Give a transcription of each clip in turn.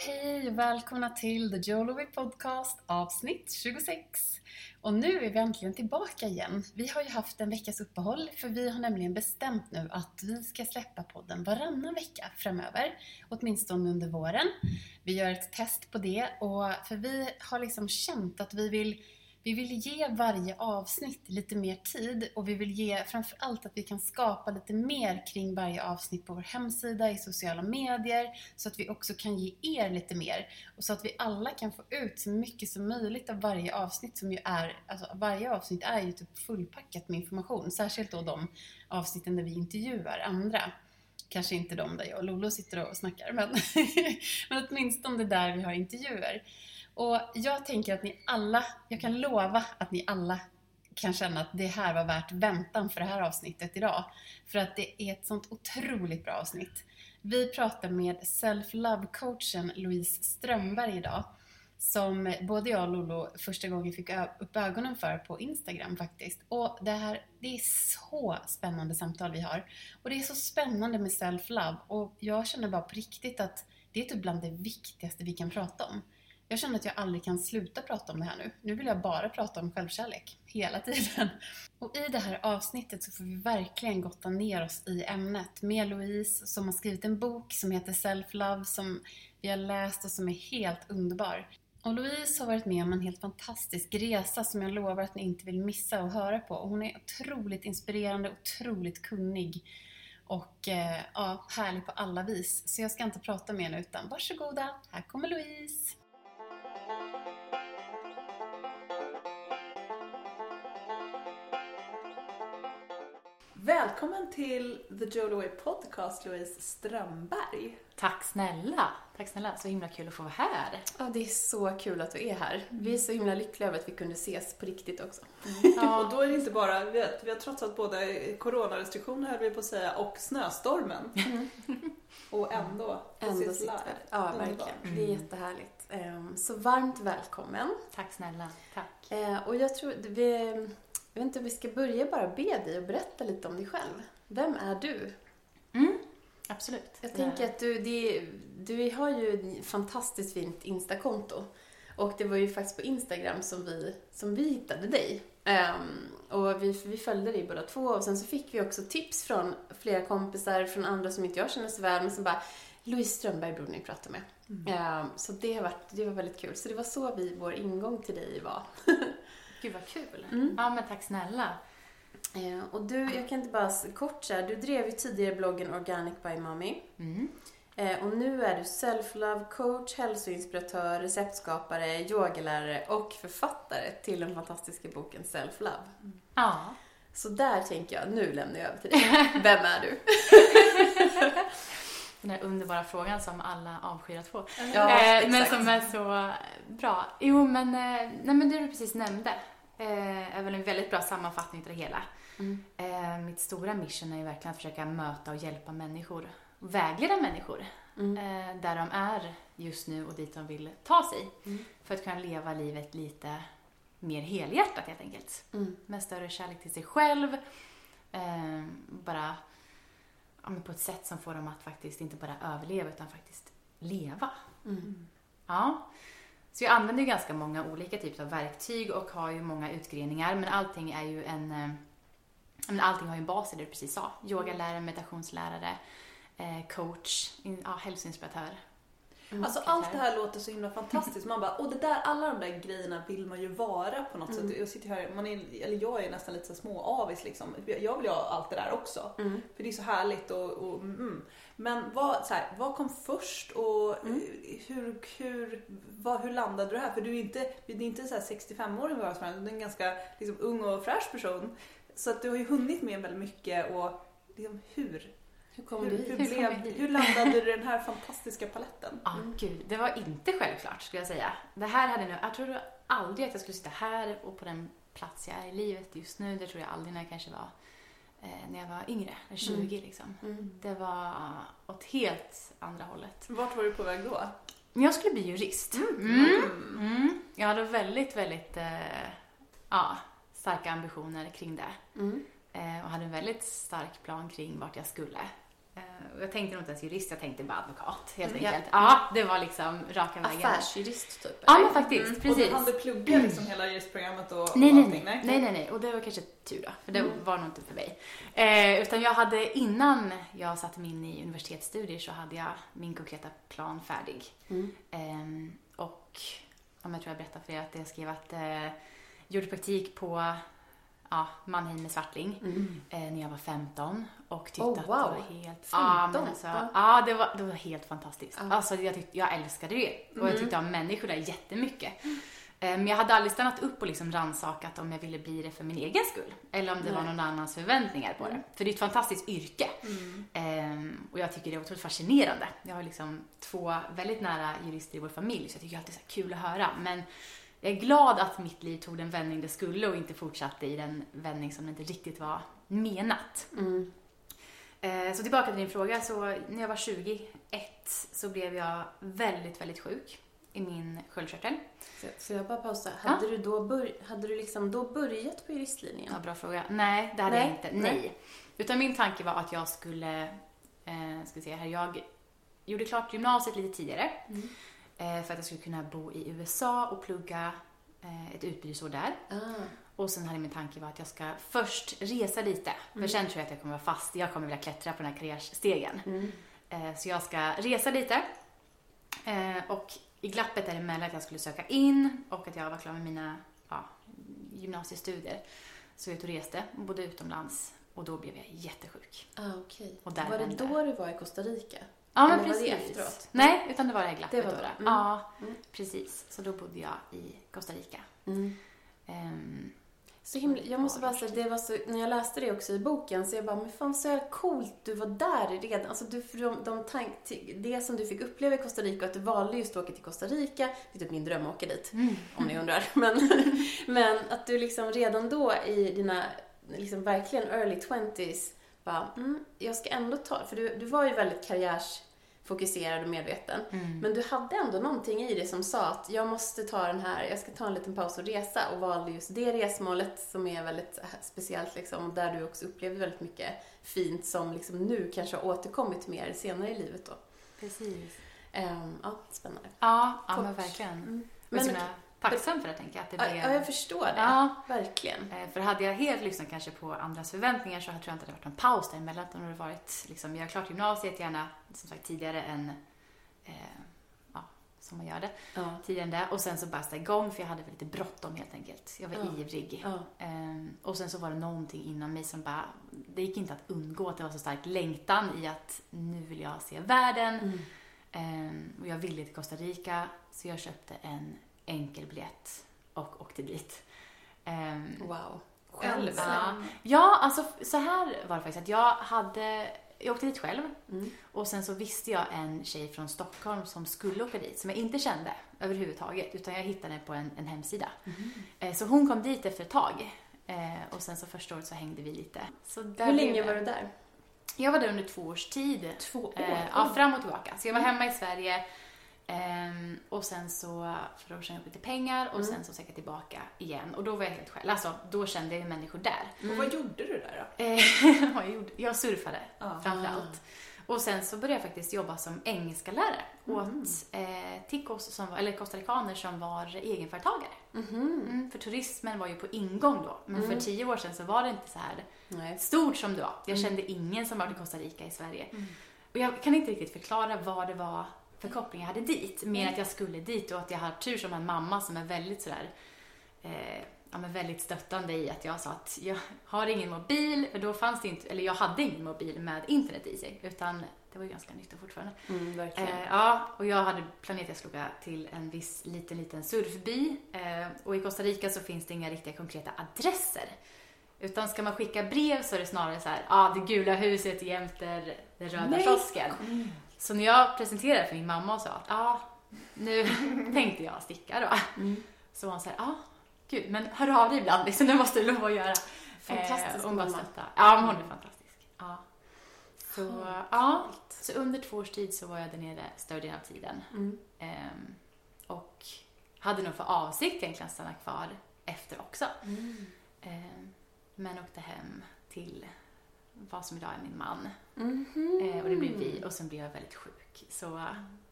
Hej och välkomna till The Jolowy Podcast avsnitt 26. Och nu är vi äntligen tillbaka igen. Vi har ju haft en veckas uppehåll för vi har nämligen bestämt nu att vi ska släppa podden varannan vecka framöver. Åtminstone under våren. Vi gör ett test på det och för vi har liksom känt att vi vill vi vill ge varje avsnitt lite mer tid och vi vill ge framförallt att vi kan skapa lite mer kring varje avsnitt på vår hemsida, i sociala medier, så att vi också kan ge er lite mer. Och så att vi alla kan få ut så mycket som möjligt av varje avsnitt som ju är, alltså varje avsnitt är ju typ fullpackat med information. Särskilt då de avsnitten där vi intervjuar andra. Kanske inte de där jag och Lolo sitter och snackar, men, men åtminstone där vi har intervjuer. Och jag tänker att ni alla, jag kan lova att ni alla kan känna att det här var värt väntan för det här avsnittet idag. För att det är ett sånt otroligt bra avsnitt. Vi pratar med self-love-coachen Louise Strömberg idag. Som både jag och Lolo första gången fick upp ögonen för på Instagram faktiskt. Och det här, det är så spännande samtal vi har. Och det är så spännande med self-love. Och jag känner bara på riktigt att det är typ bland det viktigaste vi kan prata om. Jag känner att jag aldrig kan sluta prata om det här nu. Nu vill jag bara prata om självkärlek. Hela tiden. Och i det här avsnittet så får vi verkligen gotta ner oss i ämnet med Louise som har skrivit en bok som heter Self-Love som vi har läst och som är helt underbar. Och Louise har varit med om en helt fantastisk resa som jag lovar att ni inte vill missa att höra på. Hon är otroligt inspirerande, otroligt kunnig och eh, ja, härlig på alla vis. Så jag ska inte prata mer nu utan varsågoda, här kommer Louise! Välkommen till The Jolaway Podcast, Louise Strömberg. Tack snälla! Tack snälla, så himla kul att få vara här. Ja, det är så kul att du är här. Vi är så himla lyckliga över att vi kunde ses på riktigt också. Mm. Ja. och då är det inte bara, vi har, vi har trotsat både coronarestriktioner höll vi på att säga, och snöstormen. Mm. och ändå, ändå ses live. Ja, verkligen. Mm. Det är jättehärligt. Ehm, så varmt välkommen. Tack snälla, tack. Eh, och jag tror, vi jag vet inte, vi ska börja bara be dig att berätta lite om dig själv. Vem är du? Mm, absolut. Jag tänker att du, det, du har ju ett fantastiskt fint Instakonto. Och det var ju faktiskt på Instagram som vi, som vi hittade dig. Um, och vi, vi följde dig båda två och sen så fick vi också tips från flera kompisar, från andra som inte jag känner så väl, men som bara Louise Strömberg borde ni prata med. Mm. Um, så det, har varit, det var väldigt kul. Så det var så vi, vår ingång till dig var. Gud vad kul. Mm. Ja men tack snälla. Eh, och du, jag kan inte bara kort säga, du drev ju tidigare bloggen Organic by Mommy. Mm. Eh, och nu är du self-love coach, hälsoinspiratör, receptskapare, yogalärare och författare till den fantastiska boken Self-love. Mm. Ja. Så där tänker jag, nu lämnar jag över till dig. Vem är du? den här underbara frågan som alla avskyr att få. Ja, eh, men som är så bra. Jo, men, eh, nej, men det du precis nämnde eh, är väl en väldigt bra sammanfattning till det hela. Mm. Eh, mitt stora mission är ju verkligen att försöka möta och hjälpa människor, vägleda människor mm. Eh, där de är just nu och dit de vill ta sig. Mm. För att kunna leva livet lite mer helhjärtat helt enkelt. Mm. Med större kärlek till sig själv. Eh, bara ja, på ett sätt som får dem att faktiskt inte bara överleva utan faktiskt leva. Mm. Ja. Så jag använder ju ganska många olika typer av verktyg och har ju många utgreningar men allting är ju en eh, men allting har ju en bas i det du precis sa. Yogalärare, meditationslärare, eh, coach, ja, hälsoinspiratör. Mm, alltså allt det här låter så himla fantastiskt. Man bara, och det där, alla de där grejerna vill man ju vara på något mm. sätt. Jag sitter här, man är, eller jag är nästan lite så små avis liksom. Jag vill ju ha allt det där också. Mm. För det är så härligt och, och mm. Men vad, så här, vad kom först och mm. hur, hur, vad, hur landade du här? För du är inte, det är inte så 65-åring du är en ganska liksom, ung och fräsch person. Så att du har ju hunnit med väldigt mycket och liksom, hur hur kom hur, du hit? Hur, blev, hur landade du i den här fantastiska paletten? Ja, mm. gud. Det var inte självklart, skulle jag säga. Det här hade nog, jag tror aldrig att jag skulle sitta här och på den plats jag är i livet just nu. Det tror jag aldrig när jag kanske var eh, när jag var yngre, 20 mm. liksom. Mm. Det var åt helt andra hållet. Vart var du på väg då? Jag skulle bli jurist. Mm. mm. mm. Jag hade väldigt, väldigt eh, ja, starka ambitioner kring det. Mm. Eh, och hade en väldigt stark plan kring vart jag skulle. Eh, jag tänkte nog inte ens jurist, jag tänkte bara advokat helt mm. enkelt. Ja, det var liksom raka vägen. Affärsjurist typ? Ja, men faktiskt. Mm. Precis. Och du hann du plugga liksom hela juristprogrammet och, nej, nej, allting? Nej. nej, nej, nej. Och det var kanske tur då, för det mm. var nog inte för mig. Eh, utan jag hade, innan jag satte mig in i universitetsstudier så hade jag min konkreta plan färdig. Mm. Eh, och, om jag tror jag berättade för er att jag skrev att eh, gjorde praktik på ja, Mannheim med Svartling mm. eh, när jag var 15 och tyckte oh, wow. att det var helt... 15? Ja, men alltså, ja. ja det, var, det var helt fantastiskt. Ja. Alltså, jag, tyckte, jag älskade det och mm. jag tyckte om människor där jättemycket. Mm. Men jag hade aldrig stannat upp och liksom rannsakat om jag ville bli det för min egen skull. Eller om det Nej. var någon annans förväntningar på det. Mm. För det är ett fantastiskt yrke. Mm. Ehm, och jag tycker det är otroligt fascinerande. Jag har liksom två väldigt nära jurister i vår familj så jag tycker alltid det är kul att höra. Men jag är glad att mitt liv tog den vändning det skulle och inte fortsatte i den vändning som det inte riktigt var menat. Mm. Eh, så tillbaka till din fråga. Så när jag var 21 så blev jag väldigt, väldigt sjuk i min sköldkörtel. Får jag bara pausa? Hade, ja? du, då bör, hade du liksom då börjat på juristlinjen? Ja, bra fråga. Nej, det hade Nej. jag inte. Nej. Nej. Utan min tanke var att jag skulle, eh, ska se här, jag gjorde klart gymnasiet lite tidigare. Mm. Eh, för att jag skulle kunna bo i USA och plugga eh, ett utbytesår där. Ah. Och sen hade min tanke var att jag ska först resa lite. Mm. För sen tror jag att jag kommer vara fast. Jag kommer vilja klättra på den här karriärstegen. Mm. Eh, så jag ska resa lite. Och i glappet däremellan att jag skulle söka in och att jag var klar med mina ja, gymnasiestudier. Så jag ut och reste och bodde utomlands och då blev jag jättesjuk. Ah, okay. Och där var det då du var i Costa Rica? Ja, men precis. Efteråt? Nej, utan det var det här glappet det var då. Mm. Ja, mm. precis. Så då bodde jag i Costa Rica. Mm. Um, så himla, jag måste bara säga, det var så, när jag läste det också i boken, så jag bara, men fan så coolt du var där redan. Alltså du, de, de tank, det som du fick uppleva i Costa Rica, att du valde just att åka till Costa Rica, det är typ min dröm att åka dit, mm. om ni undrar. Men, men att du liksom redan då i dina, liksom verkligen early 20s, bara, mm, jag ska ändå ta, för du, du var ju väldigt karriärs fokuserad och medveten. Mm. Men du hade ändå någonting i dig som sa att jag måste ta den här, jag ska ta en liten paus och resa och valde just det resmålet som är väldigt speciellt liksom, där du också upplevde väldigt mycket fint som liksom nu kanske har återkommit mer senare i livet då. Precis. Um, ja, spännande. Ja, ja men verkligen. Mm. Men, tacksam för det, tänker jag. Att det blev... Ja, jag förstår det. Ja. Verkligen. Eh, för hade jag helt lyssnat kanske på andras förväntningar så tror jag inte det varit någon paus däremellan. Utan det hade varit, liksom, jag har klart gymnasiet gärna, som sagt, tidigare än eh, ja, som man gör det. Ja. Tidigare än det. Och sen så bara sätta igång för jag hade lite bråttom helt enkelt. Jag var ja. ivrig. Ja. Um, och sen så var det någonting inom mig som bara, det gick inte att undgå att det var så stark längtan i att nu vill jag se världen. Mm. Um, och jag ville till Costa Rica så jag köpte en enkel biljett och åkte dit. Um, wow. Själv? Ja. ja, alltså så här var det faktiskt att jag hade jag åkte dit själv mm. och sen så visste jag en tjej från Stockholm som skulle åka dit som jag inte kände överhuvudtaget utan jag hittade henne på en, en hemsida. Mm. Så hon kom dit efter ett tag eh, och sen så första året så hängde vi lite. Hur länge var du där? Jag var där under två års tid. Två år? Eh, ja, fram och tillbaka. Så jag var mm. hemma i Sverige Um, och sen så för år sedan upp lite pengar och mm. sen så sökte jag tillbaka igen. Och då var jag helt själv. Alltså, då kände jag människor där. Mm. Och vad gjorde du där då? jag, gjorde, jag surfade ah. framförallt. Och sen så började jag faktiskt jobba som engelska lärare mm. åt eh, ticos, som, eller costaricaner som var egenföretagare. Mm. Mm, för turismen var ju på ingång då. Men för mm. tio år sedan så var det inte så här Nej. stort som det var. Jag mm. kände ingen som var i Costa Rica i Sverige. Mm. Och jag kan inte riktigt förklara vad det var för koppling jag hade dit. Mer mm. att jag skulle dit och att jag har tur som en mamma som är väldigt sådär eh, ja, men väldigt stöttande i att jag sa att jag har ingen mobil, för då fanns det inte, eller jag hade ingen mobil med internet i sig, utan det var ju ganska nytt fortfarande. Mm, eh, ja, och jag hade planerat att jag skulle åka till en viss liten, liten surfby. Eh, och i Costa Rica så finns det inga riktiga konkreta adresser. Utan ska man skicka brev så är det snarare så här, ja, ah, det gula huset jämte den röda kiosken. Mm. Så när jag presenterade för min mamma och sa att ja, nu tänkte jag sticka då. Mm. Så var hon så här, ja, gud, men hör av dig ibland liksom, det måste du lov att göra. Fantastisk eh, mamma. Ja, men hon är fantastisk. Ja. Så, ja, så under två års tid så var jag där nere större delen av tiden. Mm. Ehm, och hade nog för avsikt egentligen att stanna kvar efter också. Mm. Ehm, men åkte hem till vad som idag är min man. Mm -hmm. eh, och det blev vi och sen blev jag väldigt sjuk. Så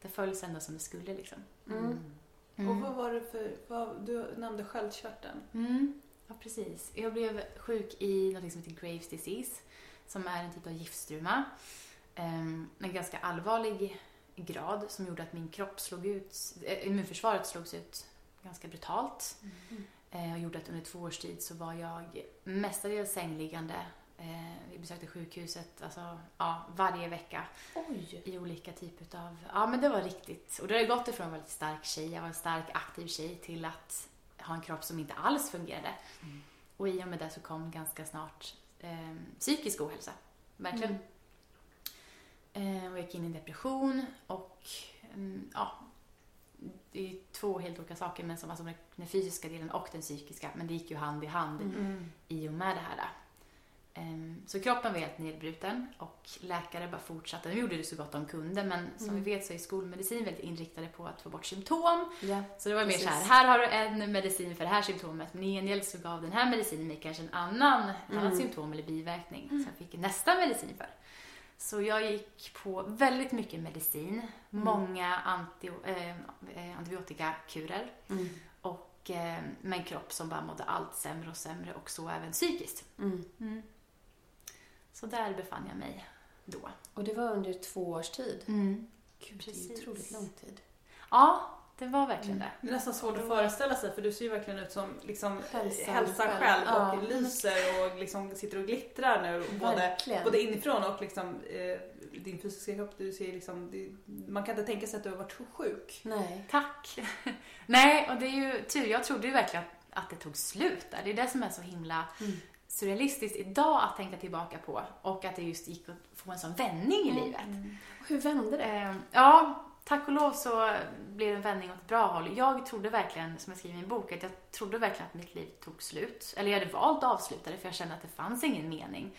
det följs ändå som det skulle liksom. Mm. Mm. Och vad var det för, vad, du nämnde sköldkörteln. Mm. Ja, precis. Jag blev sjuk i något som heter Graves disease, som är en typ av giftstruma. Um, en ganska allvarlig grad som gjorde att min kropp slog ut, äh, immunförsvaret slogs ut ganska brutalt. Mm. Eh, och gjorde att under två års tid så var jag mestadels sängliggande. Eh, vi besökte sjukhuset alltså, ja, varje vecka Oj. i olika typer av... Ja, men det var riktigt. Och det har gått ifrån att vara en stark tjej, jag var en stark aktiv tjej, till att ha en kropp som inte alls fungerade. Mm. Och i och med det så kom ganska snart eh, psykisk ohälsa. Verkligen. Mm. Eh, och jag gick in i en depression och mm, ja, det är två helt olika saker, men som, alltså den fysiska delen och den psykiska. Men det gick ju hand i hand mm. i och med det här. Um, så kroppen var helt nedbruten och läkare bara fortsatte. De gjorde det så gott de kunde, men som mm. vi vet så är skolmedicin väldigt inriktade på att få bort symptom. Ja, så det var mer så här, här har du en medicin för det här symptomet, men i gengäld så gav den här medicinen mig kanske en annan, mm. annat symptom eller biverkning mm. som jag fick nästa medicin för. Så jag gick på väldigt mycket medicin, mm. många anti, eh, antibiotikakurer mm. och eh, med en kropp som bara mådde allt sämre och sämre och så även psykiskt. Mm. mm. Så där befann jag mig då. Och det var under två års tid? Mm. Gud, Precis. det är otroligt lång tid. Ja, det var verkligen det. Det är nästan svårt att föreställa sig för du ser ju verkligen ut som liksom, hälsan, hälsan själv, och ja. lyser och liksom sitter och glittrar nu. Både, både inifrån och liksom, eh, din fysiska kropp. Du ser liksom, det, man kan inte tänka sig att du har varit sjuk. Nej. Tack. Nej, och det är ju tur. Jag trodde ju verkligen att, att det tog slut där. Det är det som är så himla mm. Surrealistiskt idag att tänka tillbaka på. Och att det just gick att få en sån vändning i mm. livet. Mm. Hur vände det? Eh, ja, tack och lov så blev det en vändning åt ett bra håll. Jag trodde verkligen, som jag skriver i min bok, att jag trodde verkligen att mitt liv tog slut. Eller jag hade valt att avsluta det för jag kände att det fanns ingen mening.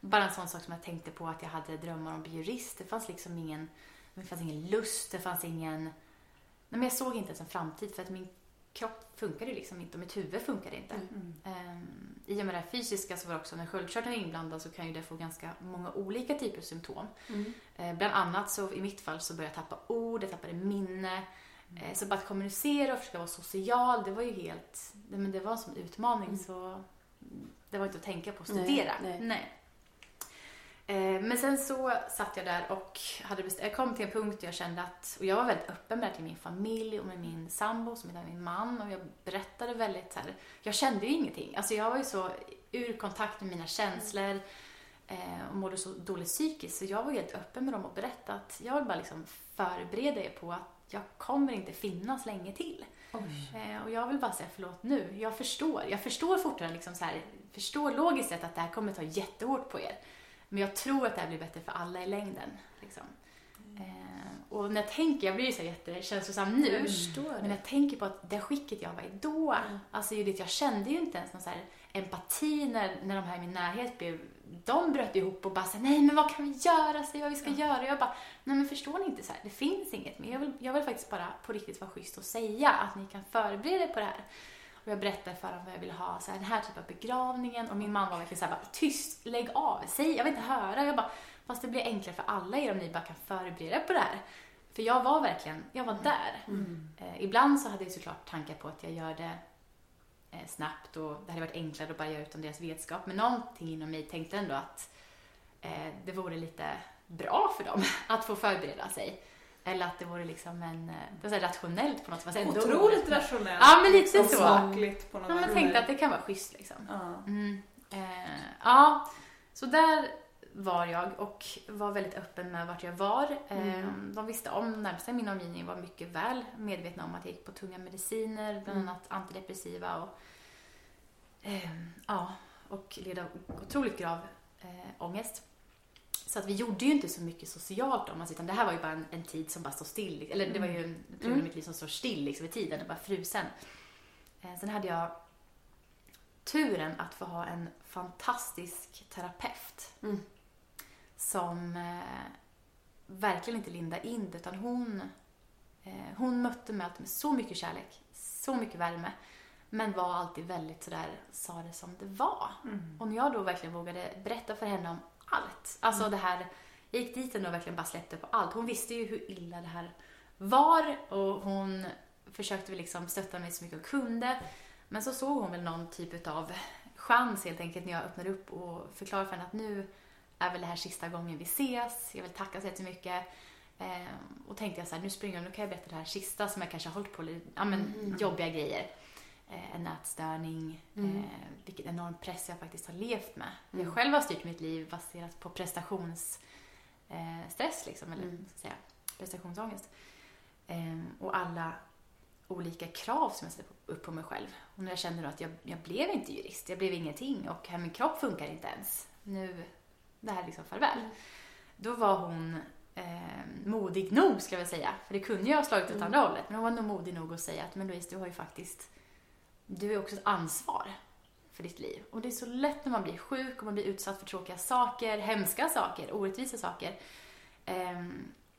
Bara en sån sak som jag tänkte på att jag hade drömmar om att bli jurist. Det fanns liksom ingen, det fanns ingen lust, det fanns ingen... Nej, men jag såg inte ens en framtid för att min kropp funkade liksom inte och mitt huvud funkade inte. Mm. Um, I och med det fysiska så var det också när sköldkörteln är inblandad så kan ju det få ganska många olika typer av symptom. Mm. Uh, bland annat så i mitt fall så började jag tappa ord, jag tappade minne. Mm. Uh, så bara att kommunicera och försöka vara social, det var ju helt, det, men det var en sån utmaning mm. så det var inte att tänka på att studera. Nej, nej. nej. Eh, men sen så satt jag där och hade jag kom till en punkt där jag kände att, och jag var väldigt öppen med det till min familj och med min sambo som är min man och jag berättade väldigt så här, jag kände ju ingenting. Alltså jag var ju så ur kontakt med mina känslor eh, och mådde så dåligt psykiskt så jag var helt öppen med dem och berättade att jag vill bara liksom förbereda er på att jag kommer inte finnas länge till. Eh, och jag vill bara säga förlåt nu. Jag förstår. Jag förstår fortfarande liksom så här, förstår logiskt sett att det här kommer ta jättehårt på er. Men jag tror att det här blir bättre för alla i längden. Liksom. Mm. Eh, och när jag tänker, jag blir ju så jättekänslosam nu, men när jag tänker på att det skicket jag var i då, mm. alltså Judith, jag kände ju inte ens någon så empati när, när de här i min närhet blev, de bröt ihop och bara så nej men vad kan vi göra, säg vad vi ska mm. göra. Jag bara, nej men förstår ni inte så här, det finns inget mer. Jag vill, jag vill faktiskt bara på riktigt vara schysst och säga att ni kan förbereda er på det här. Och jag berättade för dem vad jag ville ha, så här, den här typen av begravningen. Och min man var verkligen såhär, tyst, lägg av, säg, jag vill inte höra. Jag bara, fast det blir enklare för alla er om ni bara kan förbereda på det här. För jag var verkligen, jag var där. Mm. Eh, ibland så hade jag såklart tankar på att jag gör det eh, snabbt och det hade varit enklare att bara göra utan deras vetskap. Men någonting inom mig tänkte ändå att eh, det vore lite bra för dem att få förbereda sig. Eller att det vore liksom en, eh, det var så rationellt på något sätt. Otroligt rationellt. Ja, men lite så. Smakligt på något ja, men tänkte att det kan vara schysst liksom. Ja. Mm. Eh, ja, så där var jag och var väldigt öppen med vart jag var. Eh, mm. De visste om, i min omgivning var mycket väl medvetna om att jag gick på tunga mediciner, bland mm. annat antidepressiva och eh, ja, och led av otroligt grav eh, ångest. Så att vi gjorde ju inte så mycket socialt om oss, utan det här var ju bara en, en tid som bara stod still. Eller det var ju en period i mm. mitt liv som står still liksom, i tiden, det var frusen. Eh, sen hade jag turen att få ha en fantastisk terapeut. Mm. Som eh, verkligen inte lindade in det, utan hon, eh, hon mötte mig med så mycket kärlek, så mycket värme. Men var alltid väldigt sådär, sa det som det var. Mm. Och när jag då verkligen vågade berätta för henne om allt. Alltså mm. det här, jag gick dit och verkligen bara släppte på allt. Hon visste ju hur illa det här var och hon försökte väl liksom stötta mig så mycket hon kunde. Men så såg hon väl någon typ av chans helt enkelt när jag öppnade upp och förklarade för henne att nu är väl det här sista gången vi ses. Jag vill tacka så jättemycket. Eh, och tänkte jag så här, nu springer jag, nu kan jag berätta det här sista som jag kanske har hållit på, ja men mm. jobbiga grejer. Eh, en nätstörning, mm. eh, vilken enorm press jag faktiskt har levt med. Mm. Jag själv har styrt mitt liv baserat på prestationsstress, eh, liksom, eller mm. säga, prestationsångest. Eh, och alla olika krav som jag ställer upp på mig själv. Och när jag kände då att jag, jag blev inte jurist, jag blev ingenting och min kropp funkar inte ens. Nu, det här är liksom farväl. Mm. Då var hon eh, modig nog, ska jag säga. För det kunde jag ha slagit åt mm. andra hållet. Men hon var nog modig nog att säga att men Louise, du har ju faktiskt, du är också ett ansvar för ditt liv. Och det är så lätt när man blir sjuk och man blir utsatt för tråkiga saker, hemska saker, orättvisa saker. Eh,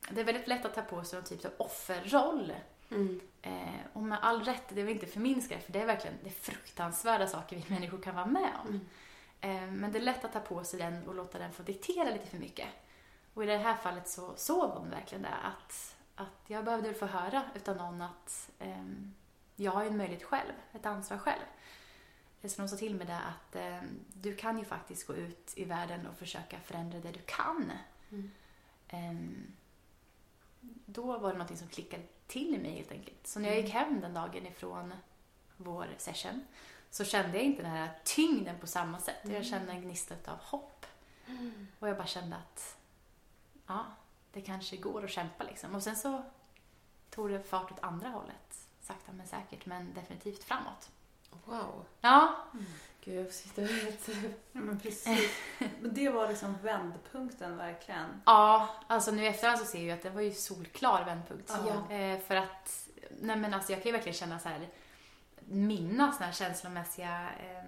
det är väldigt lätt att ta på sig någon typ av offerroll Mm. Eh, och med all rätt, det vill inte förminska för det är verkligen det fruktansvärda saker vi människor kan vara med om. Mm. Eh, men det är lätt att ta på sig den och låta den få diktera lite för mycket. Och i det här fallet så såg hon verkligen det, att, att jag behövde få höra utav någon att eh, jag har en möjlighet själv, ett ansvar själv. Så hon sa till mig det att eh, du kan ju faktiskt gå ut i världen och försöka förändra det du kan. Mm. Eh, då var det någonting som klickade till i mig helt enkelt. Så när jag gick mm. hem den dagen ifrån vår session så kände jag inte den här tyngden på samma sätt. Jag mm. kände en gnista av hopp. Mm. Och jag bara kände att ja, det kanske går att kämpa liksom. Och sen så tog det fart åt andra hållet. Sakta men säkert, men definitivt framåt. Wow. Ja. Mm. Gud, jag sitter helt... ja, men precis. Men det var liksom vändpunkten verkligen. Ja, alltså nu i efterhand så ser jag ju att det var ju solklar vändpunkt. Ja. Eh, för att, nej men alltså jag kan ju verkligen känna så här, minnas såna här känslomässiga eh,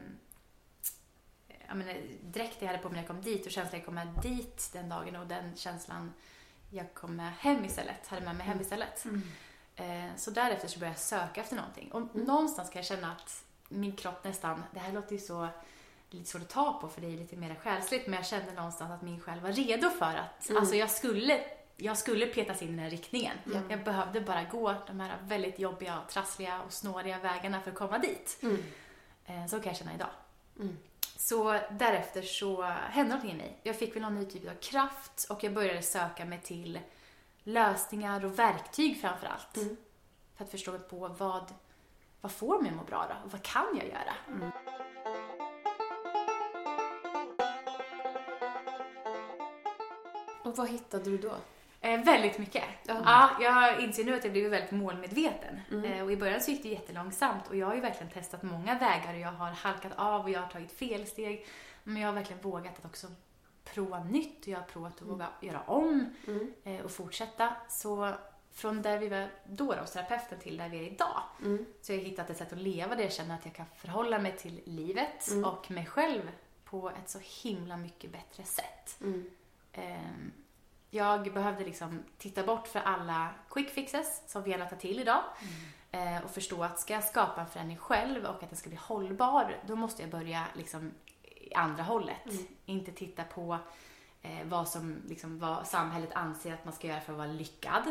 jag menar, dräkt jag hade på mig när jag kom dit och känslan jag kom med dit den dagen och den känslan jag kom med hem istället, hade med mig hem mm. istället. Mm. Eh, så därefter så började jag söka efter någonting. Och mm. någonstans kan jag känna att min kropp nästan, det här låter ju så lite svårt att ta på för det är lite mer själsligt, men jag kände någonstans att min själ var redo för att, mm. alltså jag skulle, jag skulle petas in i den här riktningen. Mm. Jag, jag, behövde bara gå de här väldigt jobbiga, trassliga och snåriga vägarna för att komma dit. Mm. Eh, så kan jag känna idag. Mm. Så därefter så hände någonting i mig. Jag fick väl någon ny typ av kraft och jag började söka mig till lösningar och verktyg framför allt. Mm. För att förstå mig på vad, vad får mig att må bra då? Och vad kan jag göra? Mm. Och vad hittade du då? Eh, väldigt mycket. Mm. Ja, jag inser nu att jag blivit väldigt målmedveten. Mm. Eh, och I början så gick det jättelångsamt och jag har ju verkligen testat många vägar och jag har halkat av och jag har tagit felsteg. Men jag har verkligen vågat att också prova nytt och jag har provat att mm. våga göra om mm. eh, och fortsätta. Så från där vi var då, hos terapeuten, till där vi är idag, mm. så jag har hittat ett sätt att leva där jag känner att jag kan förhålla mig till livet mm. och mig själv på ett så himla mycket bättre sätt. Um, jag behövde liksom titta bort för alla quick fixes som vi alla tar till idag mm. uh, och förstå att ska jag skapa en förändring själv och att den ska bli hållbar, då måste jag börja liksom andra hållet. Mm. Inte titta på eh, vad, som, liksom, vad samhället anser att man ska göra för att vara lyckad.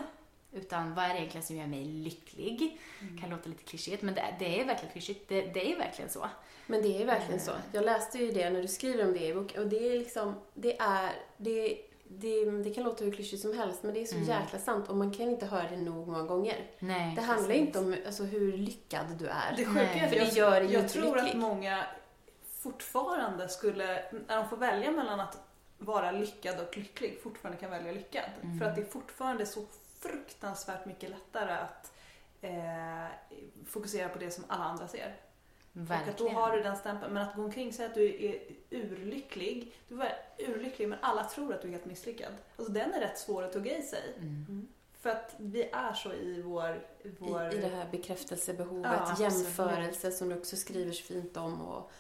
Utan vad är det egentligen som gör mig lycklig? Mm. Kan låta lite klyschigt, men det, det är verkligen klyschigt. Det, det, är verkligen så. Men det är verkligen så. Jag läste ju det när du skriver om det i boken och det är liksom, det är, det, det, det kan låta hur klyschigt som helst men det är så mm. jäkla sant och man kan inte höra det nog många gånger. Nej, det handlar precis. inte om alltså, hur lyckad du är. Det sjuka är att jag, gör jag tror lycklig. att många fortfarande skulle, när de får välja mellan att vara lyckad och lycklig, fortfarande kan välja lyckad. Mm. För att det är fortfarande så fruktansvärt mycket lättare att eh, fokusera på det som alla andra ser. Verkligen. Och att då har du den stämpeln. Men att gå omkring och säga att du är urlycklig. Du är urlycklig men alla tror att du är helt misslyckad. Alltså den är rätt svår att tugga i sig. Mm. mm. För att vi är så i vår... vår... I, I det här bekräftelsebehovet, ja, jämförelse som du också skriver så fint om. Och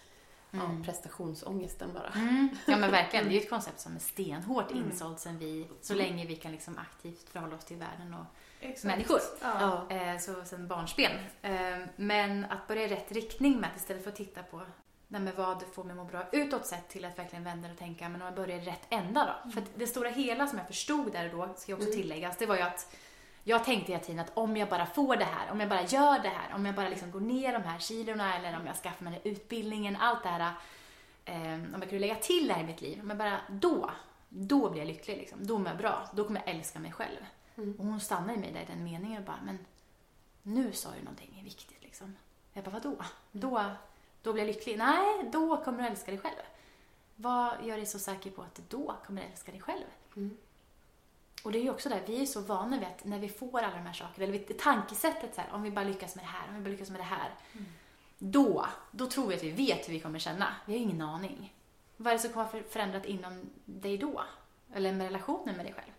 mm. ja, prestationsångesten bara. Mm. Ja men verkligen, det är ju ett koncept som är stenhårt mm. insålt sen vi, så mm. länge vi kan liksom aktivt förhålla oss till världen och Exakt. människor. Ja. Eh, så sen barnsben. Eh, men att börja i rätt riktning med att istället för att titta på nej men vad får mig att må bra utåt sett till att verkligen vända och tänka, men om jag börjar i rätt ända då? Mm. För det stora hela som jag förstod där och då, ska jag också mm. tilläggas, det var ju att jag tänkte hela tiden att om jag bara får det här, om jag bara gör det här, om jag bara liksom går ner de här kilorna eller om jag skaffar mig den utbildningen, allt det här, eh, om jag kunde lägga till det här i mitt liv, om jag bara, då, då blir jag lycklig liksom. Då mår jag bra, då kommer jag älska mig själv. Mm. Och hon stannade i mig där i den meningen och bara, men nu sa du någonting viktigt liksom. Jag bara, vadå? Då, då blir jag lycklig. Nej, då kommer du älska dig själv. Vad gör dig så säker på att du då kommer älska dig själv? Mm. Och det är ju också där, vi är så vana vid att när vi får alla de här sakerna, eller tankesättet så här, om vi bara lyckas med det här, om vi bara lyckas med det här. Mm. Då, då tror vi att vi vet hur vi kommer känna. Vi har ingen aning. Vad är det som kommer att förändrat inom dig då? Eller med relationen med dig själv?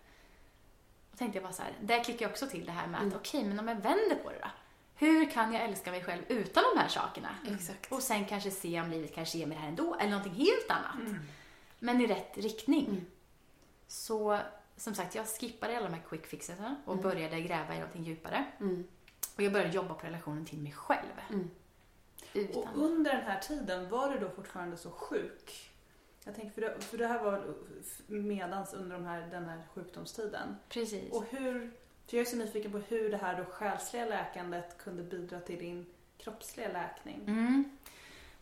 Då tänkte jag bara så här, där klickar jag också till det här med att mm. okej, okay, men om jag vänder på det då? Hur kan jag älska mig själv utan de här sakerna? Exakt. Och sen kanske se om livet kanske ger mig det här ändå, eller någonting helt annat. Mm. Men i rätt riktning. Mm. Så som sagt, jag skippade alla de här quick fixes och mm. började gräva i någonting djupare. Mm. Och jag började jobba på relationen till mig själv. Mm. Och under den här tiden, var du då fortfarande så sjuk? Jag tänker, för det, för det här var medans under de här, den här sjukdomstiden. Precis. Och hur, för jag är så nyfiken på hur det här då själsliga läkandet kunde bidra till din kroppsliga läkning. Mm.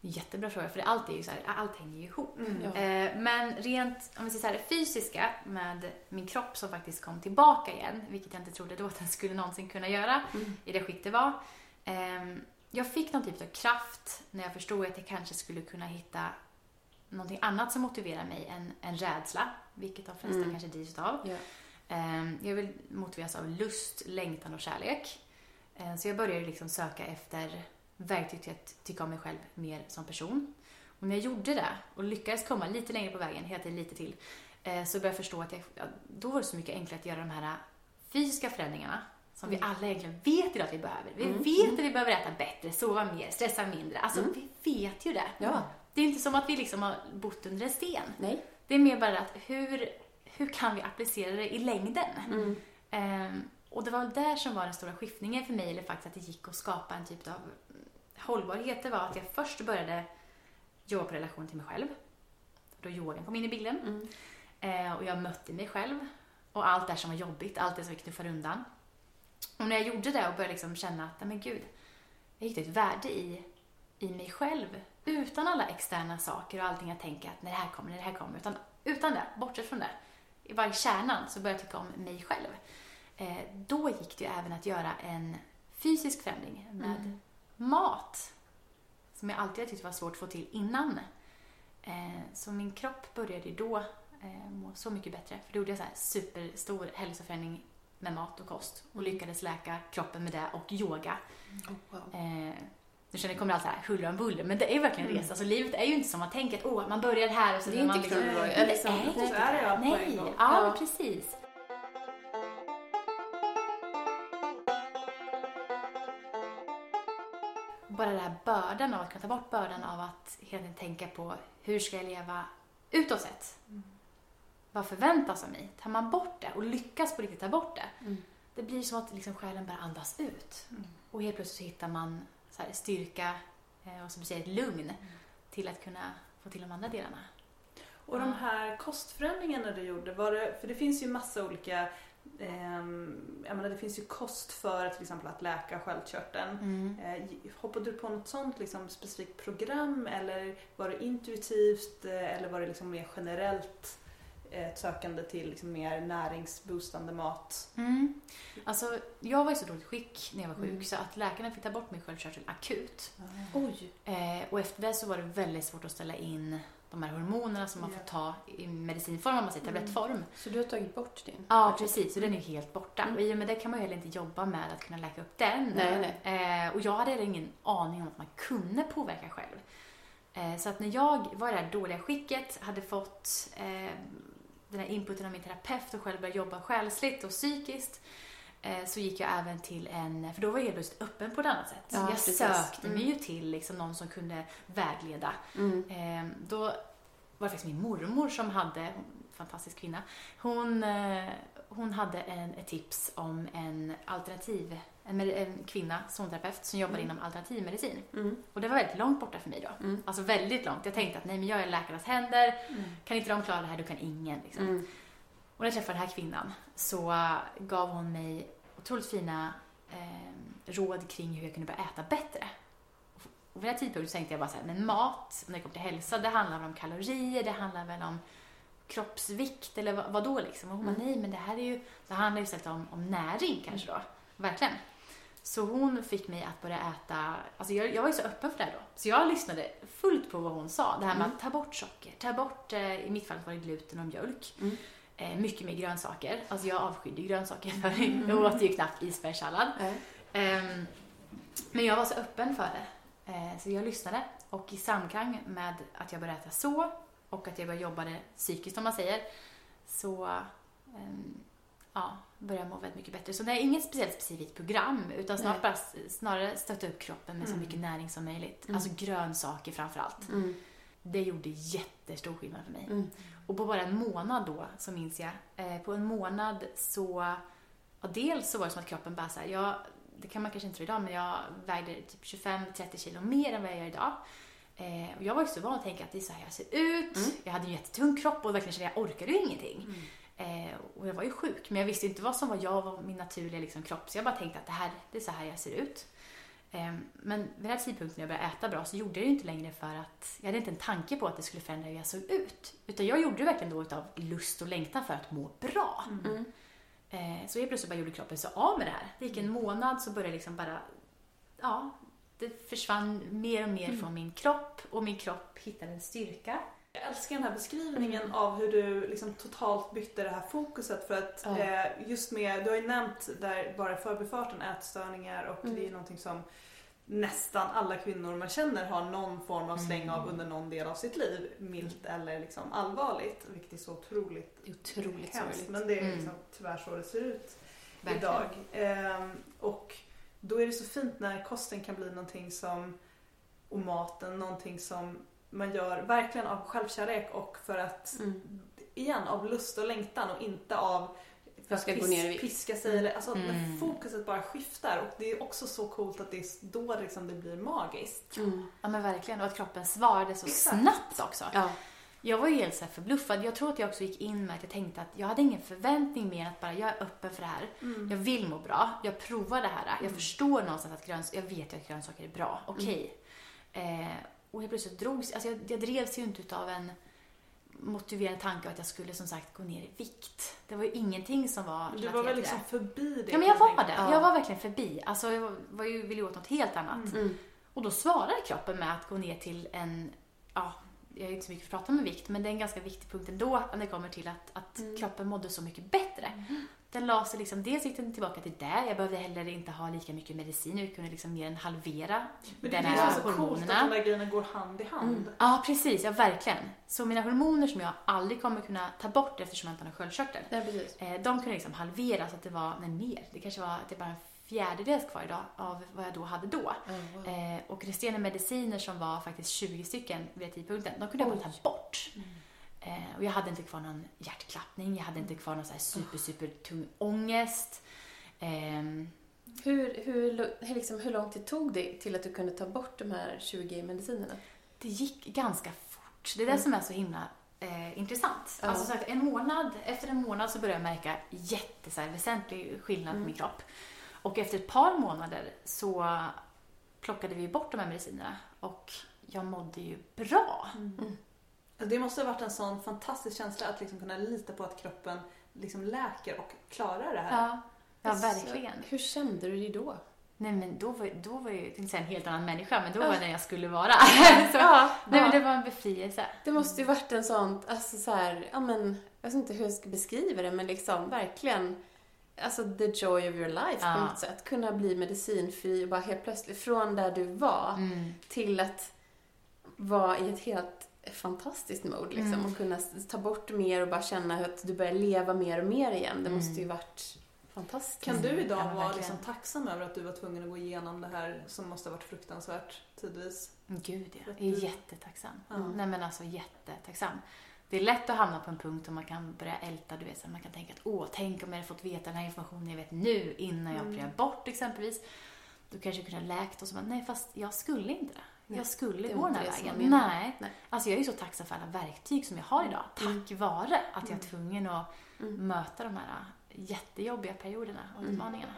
Jättebra fråga, för allt, är ju så här, allt hänger ju ihop. Mm, ja. eh, men rent, om vi säger så här, det fysiska med min kropp som faktiskt kom tillbaka igen, vilket jag inte trodde då att den skulle någonsin kunna göra mm. i det skick det var. Eh, jag fick någon typ av kraft när jag förstod att jag kanske skulle kunna hitta någonting annat som motiverar mig än, än rädsla, vilket de flesta mm. kanske drivs av. Ja. Eh, jag vill motiveras av lust, längtan och kärlek. Eh, så jag började liksom söka efter verktyg till att tycka om mig själv mer som person. Och när jag gjorde det och lyckades komma lite längre på vägen, hela tiden lite till, eh, så började jag förstå att jag, då var det så mycket enklare att göra de här fysiska förändringarna som mm. vi alla egentligen vet idag att vi behöver. Vi mm. vet att vi behöver äta bättre, sova mer, stressa mindre. Alltså, mm. vi vet ju det. Ja. Det är inte som att vi liksom har bott under en sten. Nej. Det är mer bara att hur, hur kan vi applicera det i längden? Mm. Um, och det var där som var den stora skiftningen för mig, eller faktiskt att det gick att skapa en typ av hållbarhet var att jag först började jobba på relation till mig själv. Då yogan kom in i bilden. Mm. Eh, och jag mötte mig själv. Och allt det som var jobbigt, allt det som vi knuffade undan. Och när jag gjorde det och började liksom känna att, men gud, jag hittade ett värde i, i mig själv. Utan alla externa saker och allting jag tänker att när det här kommer, när det här kommer. Utan, utan det, bortsett från det. I varje kärnan så började jag tycka om mig själv. Eh, då gick det ju även att göra en fysisk förändring med mm mat som jag alltid tyckt var svårt att få till innan. Eh, så min kropp började då eh, må så mycket bättre. För då gjorde jag så här superstor hälsoförändring med mat och kost och mm. lyckades läka kroppen med det och yoga. Oh, wow. eh, nu känner jag kommer allt så här huller om buller, men det är verkligen en mm. resa. Alltså, livet är ju inte som man tänker att oh, man börjar här och så Det är inte liksom, krullor. Det är så är det ja, Nej, ja, ja, precis. Bara den här bördan av att kunna ta bort bördan av att hela tiden tänka på hur ska jag leva utåt sett? Mm. Vad förväntas av mig? Tar man bort det och lyckas på riktigt ta bort det, mm. det blir som att liksom själen bara andas ut. Mm. Och helt plötsligt hittar man så här, styrka eh, och som du säger, ett lugn mm. till att kunna få till de andra delarna. Och de här kostförändringarna du gjorde, var det, för det finns ju massa olika jag menar, det finns ju kost för till exempel att läka sköldkörteln. Mm. Uh, hoppade du på något sånt liksom, specifikt program eller var det intuitivt uh, eller var det liksom mer generellt uh, sökande till liksom, mer näringsboostande mat? Mm. Alltså, jag var i så dåligt skick när jag var sjuk mm. så att läkarna fick ta bort min sköldkörtel akut. Oj. och efter det så var det väldigt svårt att ställa in de här hormonerna som man får ta i medicinform, om man säger tablettform. Mm. Så du har tagit bort din? Ja, precis. Så den är helt borta. Mm. Och i och med det kan man ju heller inte jobba med att kunna läka upp den. Nej, nej. Eh, och jag hade ingen aning om att man kunde påverka själv. Eh, så att när jag var i det här dåliga skicket, hade fått eh, den här inputen av min terapeut och själv började jobba själsligt och psykiskt, så gick jag även till en, för då var jag helt plötsligt öppen på ett annat sätt. Ja, jag precis. sökte mm. mig ju till liksom någon som kunde vägleda. Mm. Eh, då var det faktiskt min mormor som hade, fantastisk kvinna, hon, eh, hon hade en, ett tips om en alternativ en, en kvinna, zonterapeut, som jobbar Mm. inom alternativmedicin. Mm. Och det var väldigt långt borta för mig då. Mm. Alltså väldigt långt. Jag tänkte att nej men jag är läkarnas händer. Kan inte de klara det här, då kan ingen. Liksom. Och när jag träffade den här kvinnan så gav hon mig otroligt fina eh, råd kring hur jag kunde börja äta bättre. Och vid den här tidpunkten tänkte jag bara så här, men mat, när det kommer till hälsa, det handlar väl om kalorier, det handlar väl om kroppsvikt eller vad, vad då liksom? Och hon bara, Mm. nej men det här är ju, det handlar ju istället om, om näring kanske då. Verkligen. Så hon fick mig att börja äta, alltså jag, jag var ju så öppen för det här då. Så jag lyssnade fullt på vad hon sa. Det här med Mm. att ta bort socker, ta bort, eh, i mitt fall var det gluten och mjölk. Mm. Eh, mycket mer grönsaker. Alltså jag avskydde grönsaker för Mm. jag åt ju knappt isbergssallad. Ehm, men jag var så öppen för det. Eh, så jag lyssnade och i samklang med att jag började äta så och att jag började jobba det psykiskt om man säger så ehm, ja, började jag må väldigt mycket bättre. Så det är inget speciellt specifikt program utan snarare, Nej. bara, snarare stötta upp kroppen med så Mm. mycket näring som möjligt. Mm. Alltså grönsaker framför allt. Mm. Det gjorde jättestor skillnad för mig. Mm. Och på bara en månad då, så minns jag, eh, på en månad så, ja, dels så var det som att kroppen bara så här, jag, det kan man kanske inte tro idag, men jag vägde typ 25-30 kilo mer än vad jag gör idag. Eh, och jag var ju så van att tänka att det är så här jag ser ut. Mm. Jag hade en jättetung kropp och verkligen kände jag orkade ju ingenting. Eh, och jag var ju sjuk, men jag visste inte vad som var jag och min naturliga liksom, kropp. Så jag bara tänkte att det här, det är så här jag ser ut. Eh, men vid den här tidpunkten när jag började äta bra så gjorde jag det inte längre för att jag hade inte en tanke på att det skulle förändra hur jag såg ut. Utan jag gjorde det verkligen då utav lust och längtan för att må bra. Mm. Eh, så jag plötsligt bara gjorde kroppen så av med det här. Det gick en månad så började liksom bara, ja, det försvann mer och mer från min kropp och min kropp hittade en styrka. Jag älskar den här beskrivningen av hur du liksom totalt bytte det här fokuset för att Ja. eh, just med, du har ju nämnt där bara i förbifarten ätstörningar och Mm. det är någonting som nästan alla kvinnor man känner har någon form av släng av under någon del av sitt liv. Milt eller liksom allvarligt, vilket är så otroligt Det är otroligt hemskt. sorgligt. Men det är Mm. liksom tyvärr så det ser ut Verkligen. idag. Ehm, och då är det så fint när kosten kan bli någonting som, och maten, någonting som man gör verkligen av självkärlek och för att, Mm. igen, av lust och längtan och inte av Jag ska gå ner i piska sig. eller- Alltså Mm. fokuset bara skiftar och det är också så coolt att det är då liksom det blir magiskt. Mm. Ja men verkligen, och att kroppen svarade så Exakt. snabbt också. Ja. Jag var ju helt så här förbluffad. Jag tror att jag också gick in med att jag tänkte att jag hade ingen förväntning mer än att bara jag är öppen för det här. Mm. Jag vill må bra. Jag provar det här. Jag förstår någonstans att gröns jag vet ju att grönsaker är bra. Okej. Eh, och helt plötsligt drogs, alltså jag, jag drevs ju inte utav en motiverande tanke att jag skulle som sagt gå ner i vikt. Det var ju ingenting som var Du var väl liksom det. förbi det? Ja men jag var det. Ja. Jag var verkligen förbi. Alltså jag var, var ju, ville ju åt något helt annat. Mm. Och då svarar kroppen med att gå ner till en, ja, jag är inte så mycket för att prata om vikt, men det är en ganska viktig punkt ändå när det kommer till att, att Mm. kroppen mådde så mycket bättre. Den la sig liksom, dels gick den tillbaka till det, jag behövde heller inte ha lika mycket medicin, jag kunde liksom mer än halvera Men det är här så coolt att de där grejerna går hand i hand. Mm. Ja, precis, ja verkligen. Så mina hormoner som jag aldrig kommer kunna ta bort eftersom jag inte har sköldkörtel, Ja, precis. eh, de kunde liksom halveras så att det var, nej mer, det kanske var, det bara fjärdedels kvar idag av vad jag då hade då. Ja, wow. Eh, och resterande mediciner som var faktiskt 20 stycken vid tidpunkten, de kunde jag bara ta bort. Eh, och jag hade inte kvar någon hjärtklappning, jag hade inte kvar någon så här super, super tung ångest. Ehm, Hur, hur, hur, liksom, hur lång tid tog det till att du kunde ta bort de här 20 medicinerna? det gick ganska fort. Det är det Mm. som är så himla eh, intressant. Ja. Alltså så att en månad, efter en månad så började jag märka jätte, så här, väsentlig skillnad Mm. på min kropp. Och efter ett par månader så plockade vi bort de här medicinerna och jag mådde ju bra. Det måste ha varit en sån fantastisk känsla att liksom kunna lita på att kroppen liksom läker och klarar det här. Ja, ja verkligen. Hur kände du dig då? Nej men då var, då var jag, tänkte säga en helt annan människa, men då var jag den jag skulle vara. så, Ja, nej men det var en befrielse. Det måste ju varit en sån, alltså så här, ja men, jag vet inte hur jag ska beskriva det, men liksom verkligen, alltså the joy of your life Ja. på något sätt. Kunna bli medicinfri och bara helt plötsligt, från där du var Mm. till att vara i ett helt fantastiskt mode liksom Mm. och kunna ta bort mer och bara känna att du börjar leva mer och mer igen. Det Mm. måste ju varit fantastiskt. Kan du Mm, idag ja, vara liksom tacksam över att du var tvungen att gå igenom det här som måste ha varit fruktansvärt tidvis? Gud ja, jag är du- jättetacksam. Ja. Nej men alltså jättetacksam. det är lätt att hamna på en punkt där man kan börja älta, du vet, så man kan tänka att åh, tänk om jag hade fått veta den här informationen jag vet nu innan jag opererar bort exempelvis. Då kanske jag kunde ha läkt och så bara, nej fast jag skulle inte det. Jag skulle gå den här vägen. Nej. nej. Alltså jag är ju så tacksam för alla verktyg som jag har idag. Mm. Tack vare att jag är mm. tvungen att mm. möta de här jättejobbiga perioderna och mm. utmaningarna.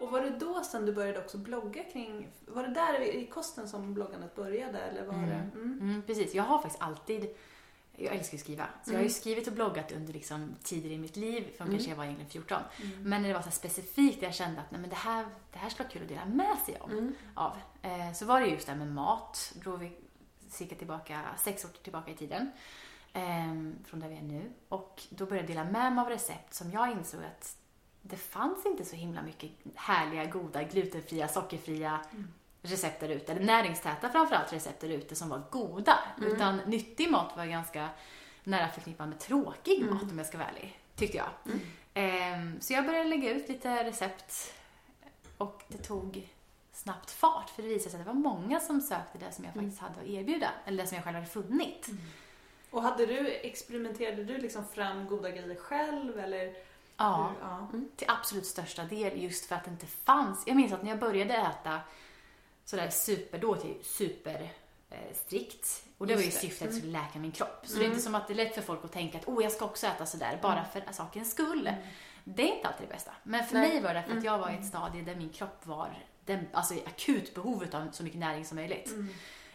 Och var det då sen du började också blogga kring, var det där i kosten som bloggandet började eller var mm. det? Mm. Mm, precis, jag har faktiskt alltid jag älskar att skriva. Så jag har ju mm. skrivit och bloggat under liksom tider i mitt liv, från mm. kanske jag var egentligen 14. Mm. Men när det var så specifikt, jag kände att nej, men det, här, det här skulle vara kul att dela med sig om, mm. av. Eh, så var det just det här med mat. Då vi cirka tillbaka, sex år tillbaka i tiden. Eh, från där vi är nu. Och då började jag dela med mig av recept som jag insåg att det fanns inte så himla mycket härliga, goda, glutenfria, sockerfria mm. Recept där ute. Eller näringstäta framförallt recept där ute som var goda. Mm. Utan nyttig mat var ganska nära förknippad med tråkig mm. mat om jag ska vara ärlig. Tyckte jag. Eh, så jag började lägga ut lite recept och det tog snabbt fart för det visade sig att det var många som sökte det som jag mm. faktiskt hade att erbjuda. Eller det som jag själv hade funnit. Mm. Och hade du, experimenterade du liksom fram goda grejer själv eller? Ja, ja. Mm. till absolut största del just för att det inte fanns. Jag minns att när jag började äta sådär super, då till super eh, strikt. Och det just var ju syftet att mm. läka min kropp. Så mm. det är inte mm. som att det är lätt för folk att tänka att oh, jag ska också äta sådär bara mm. för sakens skull. Mm. Det är inte alltid det bästa. Men för Nej. mig var det för att jag var i ett stadie där min kropp var den, alltså akut behovet av så mycket näring som möjligt.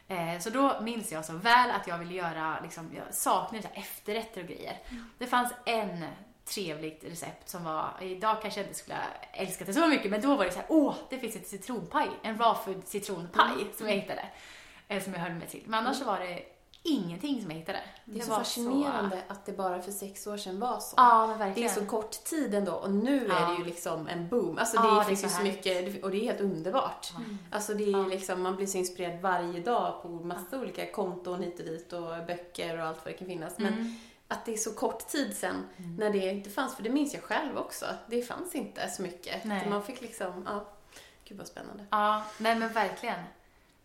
Eh, så då minns jag så väl att jag ville göra, liksom, jag saknade efterrätter och grejer. Det fanns en trevligt recept som var, idag kanske jag inte skulle älskat det så mycket, men då var det så här, åh, det finns ett citronpaj, en raw food citronpaj mm. som jag hittade, eh, som jag höll mig till. Men annars så var det ingenting som jag hittade. Det är så fascinerande så... att det bara för sex år sedan var så. Ja, men verkligen. Det är så kort tid ändå och nu ja. är det ju liksom en boom. Alltså det ja, finns ju så, så mycket och det är helt underbart. Mm. Alltså det är ja. liksom, man blir så inspirerad varje dag på massa olika konton hit och dit och böcker och allt vad det kan finnas. Men mm att det är så kort tid sen mm. när det inte fanns, för det minns jag själv också. Det fanns inte så mycket. Nej. Man fick liksom, ja, gud vad spännande. Ja, nej men verkligen.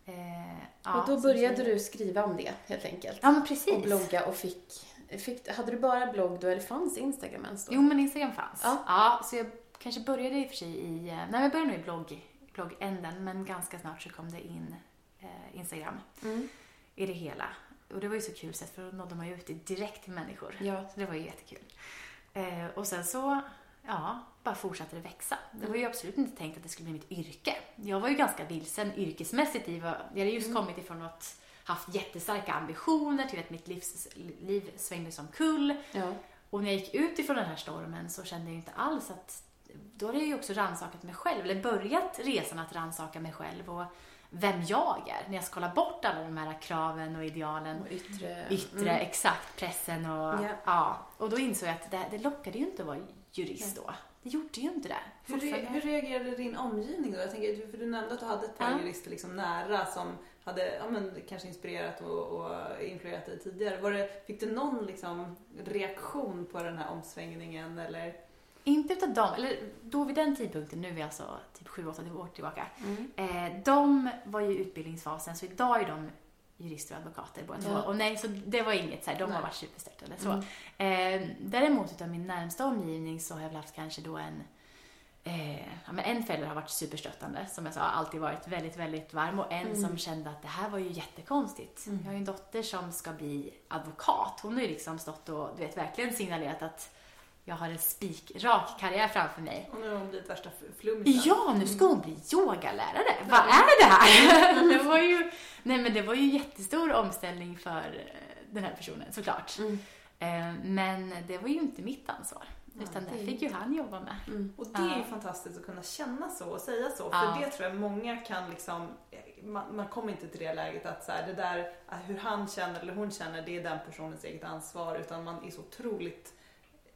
Eh, ja, och då började du skriva om det helt enkelt. Ja, men precis. Och blogga och fick, fick hade du bara blogg då eller fanns Instagram ens då? Jo, men Instagram fanns. Ja. ja så jag kanske började i och för sig i, eh, nej jag började nog i blogg, bloggänden, men ganska snart så kom det in eh, Instagram mm. i det hela. Och det var ju så kul sätt för då nådde man ju ut direkt till människor. Ja. Så det var ju jättekul. Eh, och sen så, ja, bara fortsatte det växa. Det var ju absolut inte tänkt att det skulle bli mitt yrke. Jag var ju ganska vilsen yrkesmässigt i vad, jag hade just mm. kommit ifrån att haft jättestarka ambitioner till att mitt livs, liv svängde som kull. Ja. Och när jag gick ut ifrån den här stormen så kände jag ju inte alls att då hade jag ju också rannsakat mig själv, eller börjat resan att rannsaka mig själv och vem jag är. När jag skalar bort alla de här kraven och idealen. Och yttre. Yttre, mm. exakt. Pressen och yeah. ja. Och då insåg jag att det, det lockade ju inte att vara jurist då. Det gjorde ju inte det. Hur, re hur reagerade din omgivning då? Jag tänker, för du nämnde att du hade ett par ja. jurister liksom nära som hade ja, men, kanske inspirerat och, och influerat dig tidigare. Var det, fick du någon liksom, reaktion på den här omsvängningen eller? Inte utav dem, eller då vid den tidpunkten, nu är vi alltså typ 7-8 år tillbaka. Mm. Eh, de var ju i utbildningsfasen, så idag är de jurister och advokater båda två. Och nej, så det var inget så här, de nej. har varit så. Mm. Eh, däremot utav min närmsta omgivning så har jag väl haft kanske då en Eh, ja, men en förälder har varit superstöttande, som jag sa, alltid varit väldigt, väldigt varm och en mm. som kände att det här var ju jättekonstigt. Mm. Jag har ju en dotter som ska bli advokat. Hon har ju liksom stått och du vet, verkligen signalerat att jag har en spikrak karriär framför mig. Och nu har hon blivit värsta flummisen. Ja, nu ska hon bli yogalärare. Vad är det här? det var ju, nej men det var ju jättestor omställning för eh, den här personen såklart. Mm. Eh, men det var ju inte mitt ansvar. Utan det fick ju han jobba med. Mm. Och det är ju fantastiskt att kunna känna så och säga så. För ja. det tror jag många kan liksom, man, man kommer inte till det läget att så här, det där, hur han känner eller hon känner, det är den personens eget ansvar. Utan man är så otroligt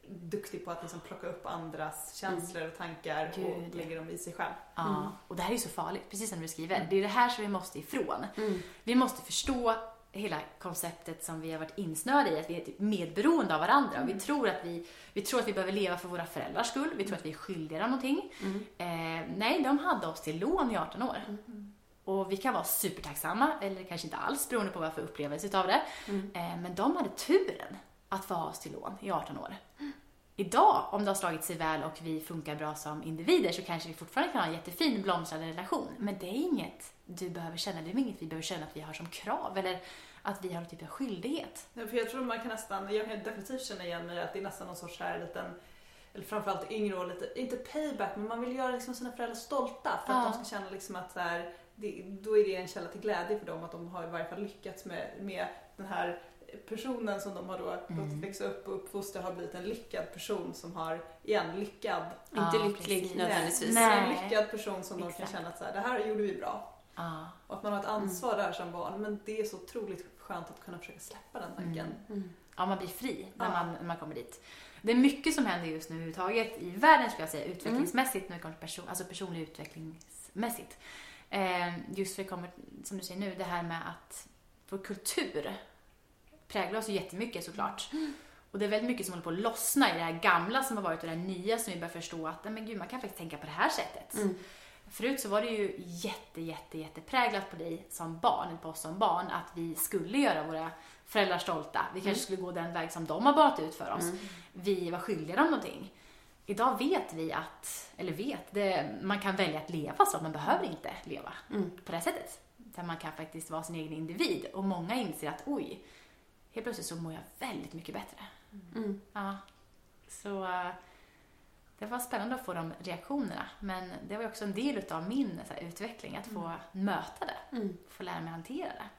duktig på att liksom plocka upp andras känslor och tankar Gud, och lägga dem i sig själv. Ja, mm. och det här är ju så farligt, precis som du skriver. Mm. Det är det här som vi måste ifrån. Mm. Vi måste förstå hela konceptet som vi har varit insnöade i, att vi är typ medberoende av varandra. Och vi, mm. tror att vi, vi tror att vi behöver leva för våra föräldrars skull, vi tror att vi är skyldiga dem någonting. Mm. Eh, nej, de hade oss till lån i 18 år. Mm. Och vi kan vara supertacksamma, eller kanske inte alls, beroende på vad för upplevelse utav det. Mm. Eh, men de hade turen att få ha oss till lån i 18 år. Mm. Idag, om det har slagit sig väl och vi funkar bra som individer så kanske vi fortfarande kan ha en jättefin blomstrande relation. Men det är inget du behöver känna, det är inget vi behöver känna att vi har som krav eller att vi har typ av skyldighet. Ja, för jag tror man kan nästan, jag kan definitivt känna igen mig att det är nästan någon sorts här liten eller framförallt yngre år, lite, inte payback, men man vill göra liksom sina föräldrar stolta för att ja. de ska känna liksom att så här, det, då är det en källa till glädje för dem att de har i varje fall lyckats med, med den här personen som de har då mm. låtit växa upp och uppfostra har blivit en lyckad person som har, igen, lyckad. Ja, inte lycklig nödvändigtvis. Nej. En lyckad person som Exakt. de kan känna att så här, det här gjorde vi bra. Ja. Och att man har ett ansvar mm. där som barn. Men det är så otroligt skönt att kunna försöka släppa den tanken. Mm. mm. Ja, man blir fri när, ja. man, när man kommer dit. Det är mycket som händer just nu överhuvudtaget i världen skulle jag säga, utvecklingsmässigt, till person, alltså personlig utvecklingsmässigt. Eh, just för det kommer, som du säger nu, det här med att vår kultur präglar oss ju jättemycket såklart. Och det är väldigt mycket som håller på att lossna i det här gamla som har varit och det här nya som vi börjar förstå att men gud, man kan faktiskt tänka på det här sättet. Mm. Förut så var det ju jätte, jätte, jätte präglat på dig som barn, på oss som barn, att vi skulle göra våra föräldrar stolta. Vi kanske mm. skulle gå den väg som de har banat ut för oss. Mm. Vi var skyldiga dem någonting. Idag vet vi att, eller vet, det, man kan välja att leva så, man behöver inte leva mm. på det sättet. Där man kan faktiskt vara sin egen individ och många inser att oj, helt plötsligt så mår jag väldigt mycket bättre. Mm. Ja. Så uh, det var spännande att få de reaktionerna, men det var också en del av min här, utveckling, att få mm. möta det, mm. få lära mig hantera det.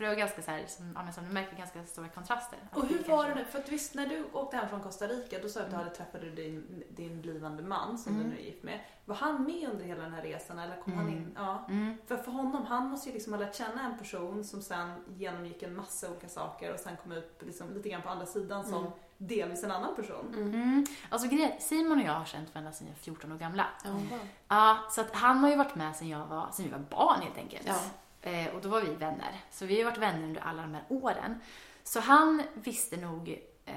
Mm. För det var ganska så här, som, ja, som du märker, ganska stora kontraster. Och hur var det nu? För att visst, när du åkte hem från Costa Rica, då sa du att du hade träffat din, din blivande man som mm. du nu är gift med. Var han med under hela den här resan eller kom mm. han in? Ja. Mm. För för honom, han måste ju liksom ha lärt känna en person som sen genomgick en massa olika saker och sen kom ut liksom lite grann på andra sidan som mm. delvis en annan person. Mm. mm. Alltså Simon och jag har känt varandra sedan jag var 14 år gamla. Wow. Ja, så att han har ju varit med sedan jag var, sedan vi var barn helt enkelt. Ja. Eh, och då var vi vänner. Så vi har varit vänner under alla de här åren. Så han visste nog eh,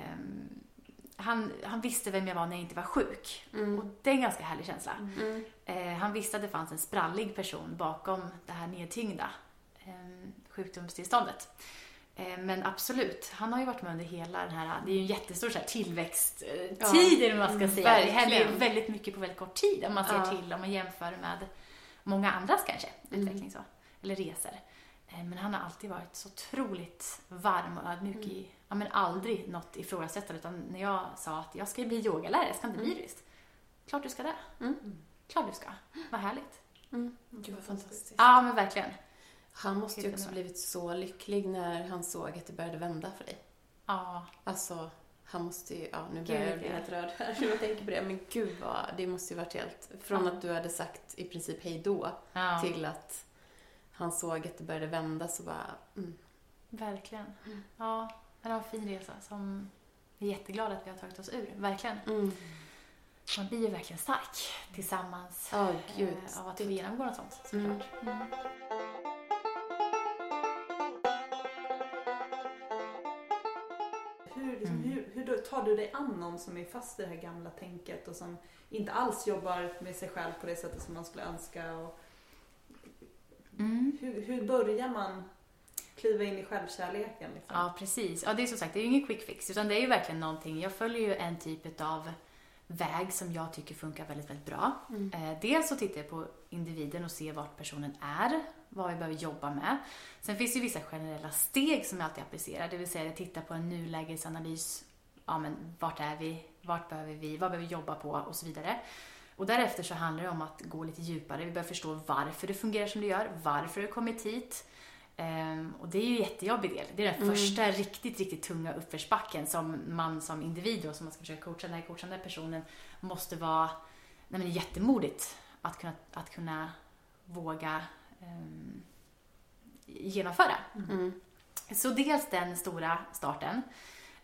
han, han visste vem jag var när jag inte var sjuk. Mm. Och det är en ganska härlig känsla. Mm. Eh, han visste att det fanns en sprallig person bakom det här nedtyngda eh, sjukdomstillståndet. Eh, men absolut, han har ju varit med under hela den här, det är ju en jättestor så här, tillväxttid ja, eller man ska mm, säga. Verkligen. Det händer väldigt mycket på väldigt kort tid om man ser ja. till, om man jämför med många andras kanske mm. utveckling så eller resor. Eh, men han har alltid varit så otroligt varm och ödmjuk mm. i, ja men aldrig något ifrågasättande utan när jag sa att jag ska bli yogalärare, jag ska inte bli mm. jurist. Klart du ska det. Mm. Klart du ska. Vad härligt. Mm. Gud vad fantastiskt. Ja men verkligen. Han måste ju också blivit så lycklig när han såg att det började vända för dig. Ja. Alltså, han måste ju, ja nu börjar jag bli helt rörd här när jag tänker på det. Men gud vad, det måste ju varit helt, från ja. att du hade sagt i princip hej då ja. till att han såg att det började vända så bara... Mm. Verkligen. Mm. Ja, det var en fin resa som vi är jätteglada att vi har tagit oss ur. Verkligen. Mm. Man blir ju verkligen stark tillsammans oh, Gud. Eh, av att få genomgå något sånt såklart. Mm. mm. Hur, liksom, mm. hur, hur tar du dig an någon som är fast i det här gamla tänket och som inte alls jobbar med sig själv på det sättet som man skulle önska? Och Mm. Hur, hur börjar man kliva in i självkärleken? Liksom? Ja, precis. Ja, det är som sagt, det är ju ingen quick fix, utan det är ju verkligen någonting. Jag följer ju en typ av väg som jag tycker funkar väldigt, väldigt bra. Mm. Eh, dels så tittar jag på individen och ser vart personen är, vad vi behöver jobba med. Sen finns det ju vissa generella steg som jag alltid applicerar, det vill säga jag tittar på en nulägesanalys. Ja, men vart är vi? Vart behöver vi? Vad behöver vi jobba på? Och så vidare. Och därefter så handlar det om att gå lite djupare. Vi behöver förstå varför det fungerar som det gör, varför det kommit hit. Um, och det är ju en jättejobbig del. Det är den mm. första riktigt, riktigt tunga uppförsbacken som man som individ och som man ska försöka coacha den här coachande personen måste vara nej men jättemodigt att kunna, att kunna våga um, genomföra. Mm. Så dels den stora starten.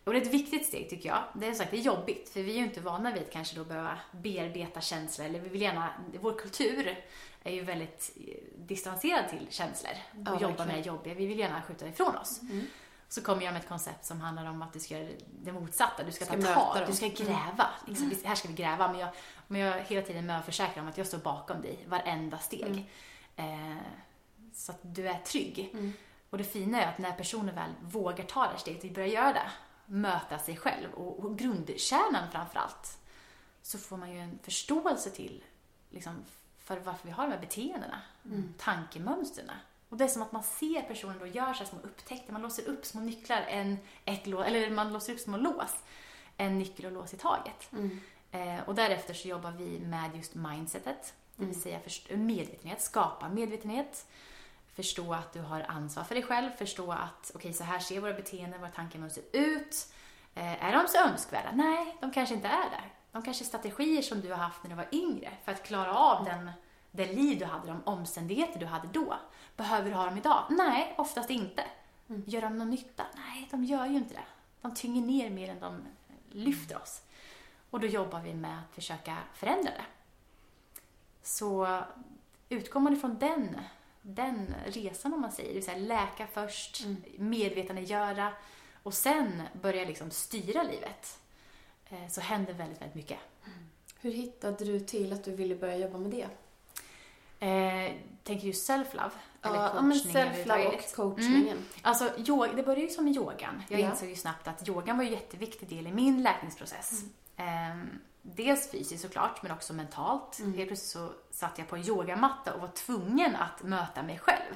Och det är ett viktigt steg tycker jag. Det är sagt, det är jobbigt för vi är ju inte vana vid att kanske då behöva bearbeta känslor eller vi vill gärna, vår kultur är ju väldigt eh, distanserad till känslor och ja, jobba med det jobbiga. Vi vill gärna skjuta ifrån oss. Mm. Så kommer jag med ett koncept som handlar om att du ska göra det motsatta. Du ska, ska ta tag, du ska gräva. Liksom, mm. Här ska vi gräva. Men jag, men jag hela tiden med försäkrar om att jag står bakom dig, varenda steg. Mm. Eh, så att du är trygg. Mm. Och det fina är att när personen väl vågar ta det här steget och börjar göra det, möta sig själv och, och grundkärnan framför allt, så får man ju en förståelse till liksom, för varför vi har de här beteendena, mm. tankemönstren. Och det är som att man ser personen då gör så små upptäckter. Man låser upp små nycklar, en, ett lås, eller man låser upp små lås, en nyckel och lås i taget. Mm. Eh, och därefter så jobbar vi med just mindsetet, det vill mm. säga medvetenhet, skapa medvetenhet, förstå att du har ansvar för dig själv, förstå att okej, okay, så här ser våra beteenden, våra tankemönster ut. Eh, är de så önskvärda? Nej, de kanske inte är det. De kanske är strategier som du har haft när du var yngre för att klara av den, det liv du hade, de omständigheter du hade då. Behöver du ha dem idag? Nej, oftast inte. Mm. Gör de någon nytta? Nej, de gör ju inte det. De tynger ner mer än de lyfter oss. Och då jobbar vi med att försöka förändra det. Så utgår man ifrån den, den resan om man säger, det vill säga läka först, mm. medvetandegöra och sen börja liksom styra livet, eh, så händer väldigt, väldigt mycket. Mm. Hur hittade du till att du ville börja jobba med det? Eh, tänker du self-love? Ja, men self-love och coachningen. Mm. Alltså, yoga, det började ju som med yogan. Jag ja. insåg ju snabbt att yogan var en jätteviktig del i min läkningsprocess. Mm. Eh, dels fysiskt såklart, men också mentalt. Mm. Helt plötsligt så satt jag på en yogamatta och var tvungen att möta mig själv.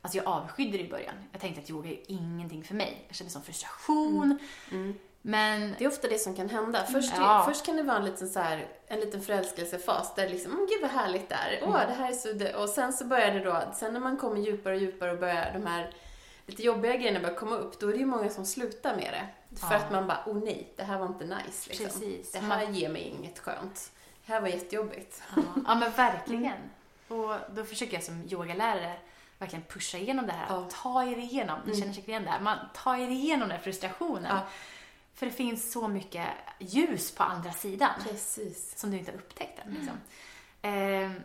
Alltså jag avskydde det i början. Jag tänkte att yoga är ingenting för mig. Jag kände sån frustration. Mm. Mm. Men... Det är ofta det som kan hända. Först, ja. först kan det vara en liten, så här, en liten förälskelsefas där liksom, mm, gud vad härligt där. Åh, mm. det här är så... Och sen så börjar det då, sen när man kommer djupare och djupare och börjar de här lite jobbiga grejerna börjar komma upp, då är det ju många som slutar med det. För att man bara, oh nej, det här var inte nice. Liksom. Precis. Det här ger mig inget skönt. Det här var jättejobbigt. Ja, ja men verkligen. Och då försöker jag som yogalärare verkligen pusha igenom det här. Ja. Ta er igenom, ni mm. känner säkert igen det här, man tar er igenom den här frustrationen. Ja. För det finns så mycket ljus på andra sidan. Precis. Som du inte har upptäckt än. Liksom. Mm.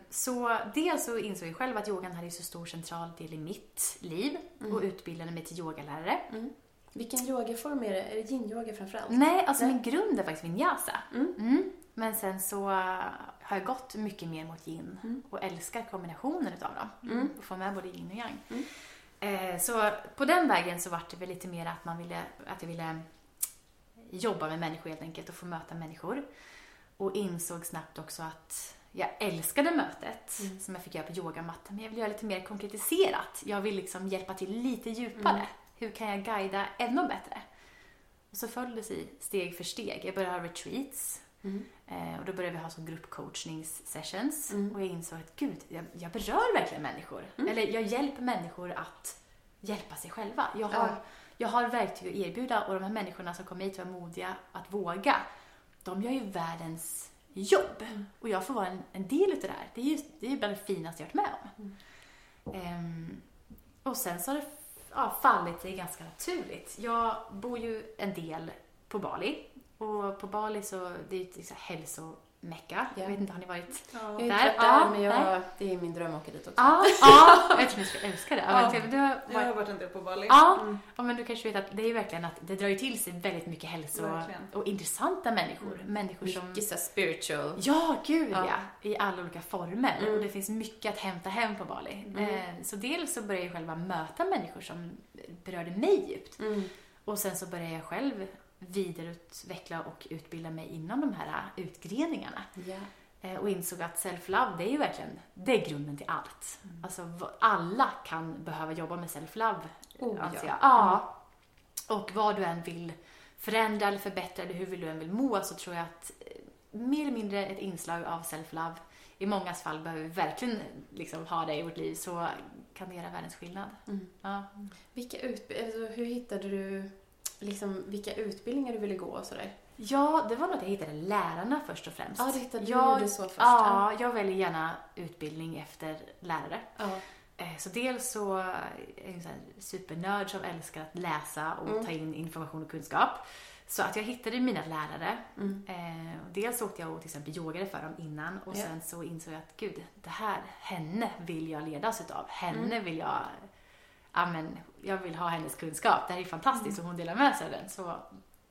Så dels så insåg jag själv att yogan hade så stor central del i mitt liv mm. och utbildade mig till yogalärare. Mm. Vilken yogaform är det? Är det yin-yoga framförallt? Nej, alltså Nej. min grund är faktiskt vinyasa. Mm. Mm. Men sen så har jag gått mycket mer mot yin mm. och älskar kombinationen utav dem. Mm. Och få med både yin och yang. Mm. Eh, så på den vägen så var det väl lite mer att man ville, att jag ville jobba med människor helt enkelt och få möta människor. Och insåg snabbt också att jag älskade mötet mm. som jag fick göra på yogamattan, men jag vill göra lite mer konkretiserat. Jag vill liksom hjälpa till lite djupare. Mm. Hur kan jag guida ännu bättre? Och så följde det sig steg för steg. Jag började ha retreats. Mm. Eh, och då började vi ha som gruppcoachningssessions. Mm. Och jag insåg att gud, jag, jag berör verkligen människor. Mm. Eller jag hjälper människor att hjälpa sig själva. Jag har, ja. jag har verktyg att erbjuda och de här människorna som kommer hit och är modiga att våga, de gör ju världens jobb. Och jag får vara en, en del utav det här. Det är ju det är bland det finaste jag varit med om. Um, och sen så har det ja, fallit sig ganska naturligt. Jag bor ju en del på Bali och på Bali så det är ett hälso Mecka. Jag vet inte, har ni varit ja. där? Jag varit där, men jag, det är min dröm att åka dit också. Ja, ja jag tror ni skulle älska det. Ja. Men, du har varit... Jag har varit en del på Bali. Ja, mm. ja, men du kanske vet att det är verkligen att det drar ju till sig väldigt mycket hälso verkligen. och intressanta människor. Mm. Människor som... Mycket så spiritual. Ja, gud ja. ja. I alla olika former. Mm. Och det finns mycket att hämta hem på Bali. Mm. Eh, så dels så började jag själva möta människor som berörde mig djupt. Mm. Och sen så började jag själv vidareutveckla och utbilda mig inom de här utgreningarna. Yeah. Och insåg att self-love, det är ju verkligen, det är grunden till allt. Mm. Alltså alla kan behöva jobba med self-love, oh, anser jag. Ja. Mm. Och vad du än vill förändra eller förbättra eller hur vill du än vill må så tror jag att eh, mer eller mindre ett inslag av self-love i många fall behöver vi verkligen liksom ha det i vårt liv så kan det göra världens skillnad. Mm. Ja. Vilka utb- alltså, hur hittade du liksom, vilka utbildningar du ville gå och sådär? Ja, det var nog att jag hittade lärarna först och främst. Ja, det hittade du jag, gjorde så först. Ja, jag väljer gärna utbildning efter lärare. Ja. Eh, så dels så är jag en supernörd som älskar att läsa och mm. ta in information och kunskap. Så att jag hittade mina lärare. Mm. Eh, dels åkte jag och till exempel yogade för dem innan och ja. sen så insåg jag att gud, det här, henne vill jag ledas utav. Henne mm. vill jag ja, men jag vill ha hennes kunskap. Det här är fantastiskt mm. och hon delar med sig av den. Så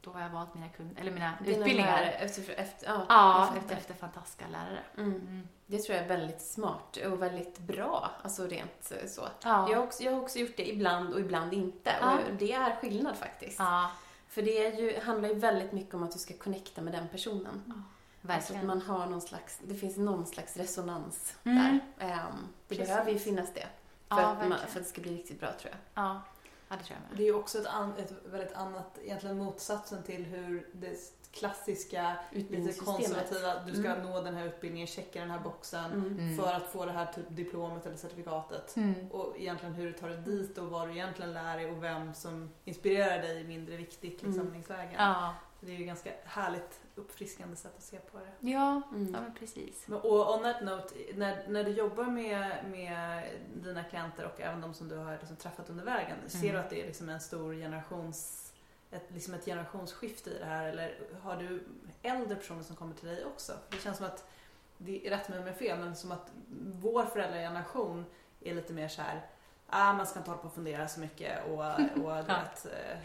då har jag valt mina, kund, eller mina Dina utbildningar. Lärare, efter, efter, ja, ja efter, efter fantastiska lärare. Mm. Mm. Det tror jag är väldigt smart och väldigt bra, alltså rent eh, så. Ja. Jag, har också, jag har också gjort det ibland och ibland inte. Ja. Och det är skillnad faktiskt. Ja. För det är ju, handlar ju väldigt mycket om att du ska connecta med den personen. Ja. Alltså att man har någon slags, det finns någon slags resonans mm. där. Um, det Precis. behöver ju finnas det. För, ja, att man, för att det ska bli riktigt bra tror jag. Ja. Ja, det tror jag med. Det är ju också ett, an, ett väldigt annat, egentligen motsatsen till hur det klassiska, lite konservativa, du ska mm. nå den här utbildningen, checka den här boxen mm. mm. för att få det här typ diplomet eller certifikatet. Mm. Och egentligen hur du tar dig dit och vad du egentligen lär dig och vem som inspirerar dig är mindre viktigt liksom, mm. längs vägen. Ja. Det är ju ganska härligt uppfriskande sätt att se på det. Ja, mm. ja men precis. Och on that note, när, när du jobbar med, med dina klienter och även de som du har liksom träffat under vägen, mm. ser du att det är liksom en stor generations, ett, liksom ett generationsskifte i det här eller har du äldre personer som kommer till dig också? Det känns som att, det är rätt med mig fel, men som att vår föräldrageneration är lite mer så här, ah, man ska inte hålla på och fundera så mycket och, och du vet, eh,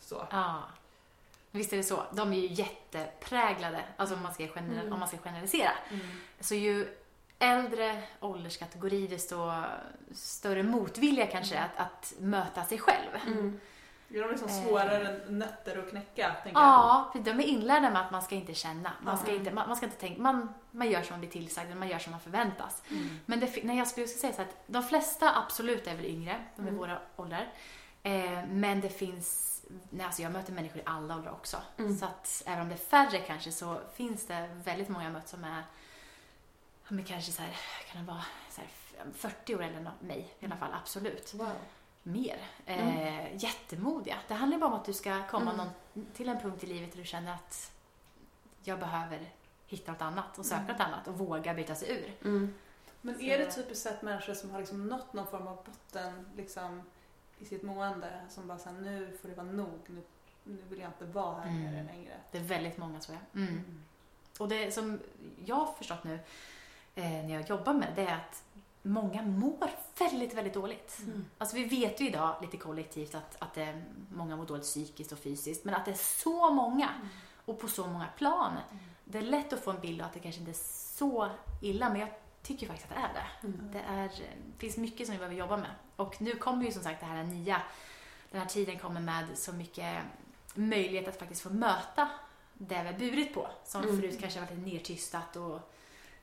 så. Ja. Visst är det så. De är ju jättepräglade, alltså om man ska, general, mm. om man ska generalisera. Mm. Så ju äldre ålderskategori, desto större motvilja kanske mm. att, att möta sig själv. Mm. Är de liksom svårare eh. än nötter att knäcka? Ja, för de är inlärda med att man ska inte känna. Man ska, inte, man, man ska inte tänka, man, man gör som man blir tillsagd, man gör som man förväntas. Mm. Men det, när jag skulle säga så att de flesta absolut är väl yngre, de är mm. våra åldrar. Eh, men det finns nej, alltså jag möter människor i alla åldrar också. Mm. Så att även om det är färre kanske så finns det väldigt många jag mött som är men kanske så här, kan det vara så här 40 år eller mig i alla fall, absolut. Wow. Mer. Mm. Eh, jättemodiga. Det handlar bara om att du ska komma mm. någon, till en punkt i livet där du känner att jag behöver hitta något annat och söka mm. något annat och våga byta sig ur. Mm. Men är det typiskt sett människor som har liksom nått någon form av botten liksom, i sitt mående som bara såhär, nu får det vara nog. Nu, nu vill jag inte vara här mm. nere längre. Det är väldigt många så ja. Mm. Mm. Och det som jag har förstått nu eh, när jag jobbar med det är att många mår väldigt, väldigt dåligt. Mm. Alltså vi vet ju idag lite kollektivt att, att det, många mår dåligt psykiskt och fysiskt, men att det är så många mm. och på så många plan. Mm. Det är lätt att få en bild av att det kanske inte är så illa, men jag tycker faktiskt att det är det. Mm. Det, är, det finns mycket som vi behöver jobba med. Och nu kommer ju som sagt det här nya, den här tiden kommer med så mycket möjlighet att faktiskt få möta det vi har burit på. Som mm. förut kanske har varit lite nedtystat och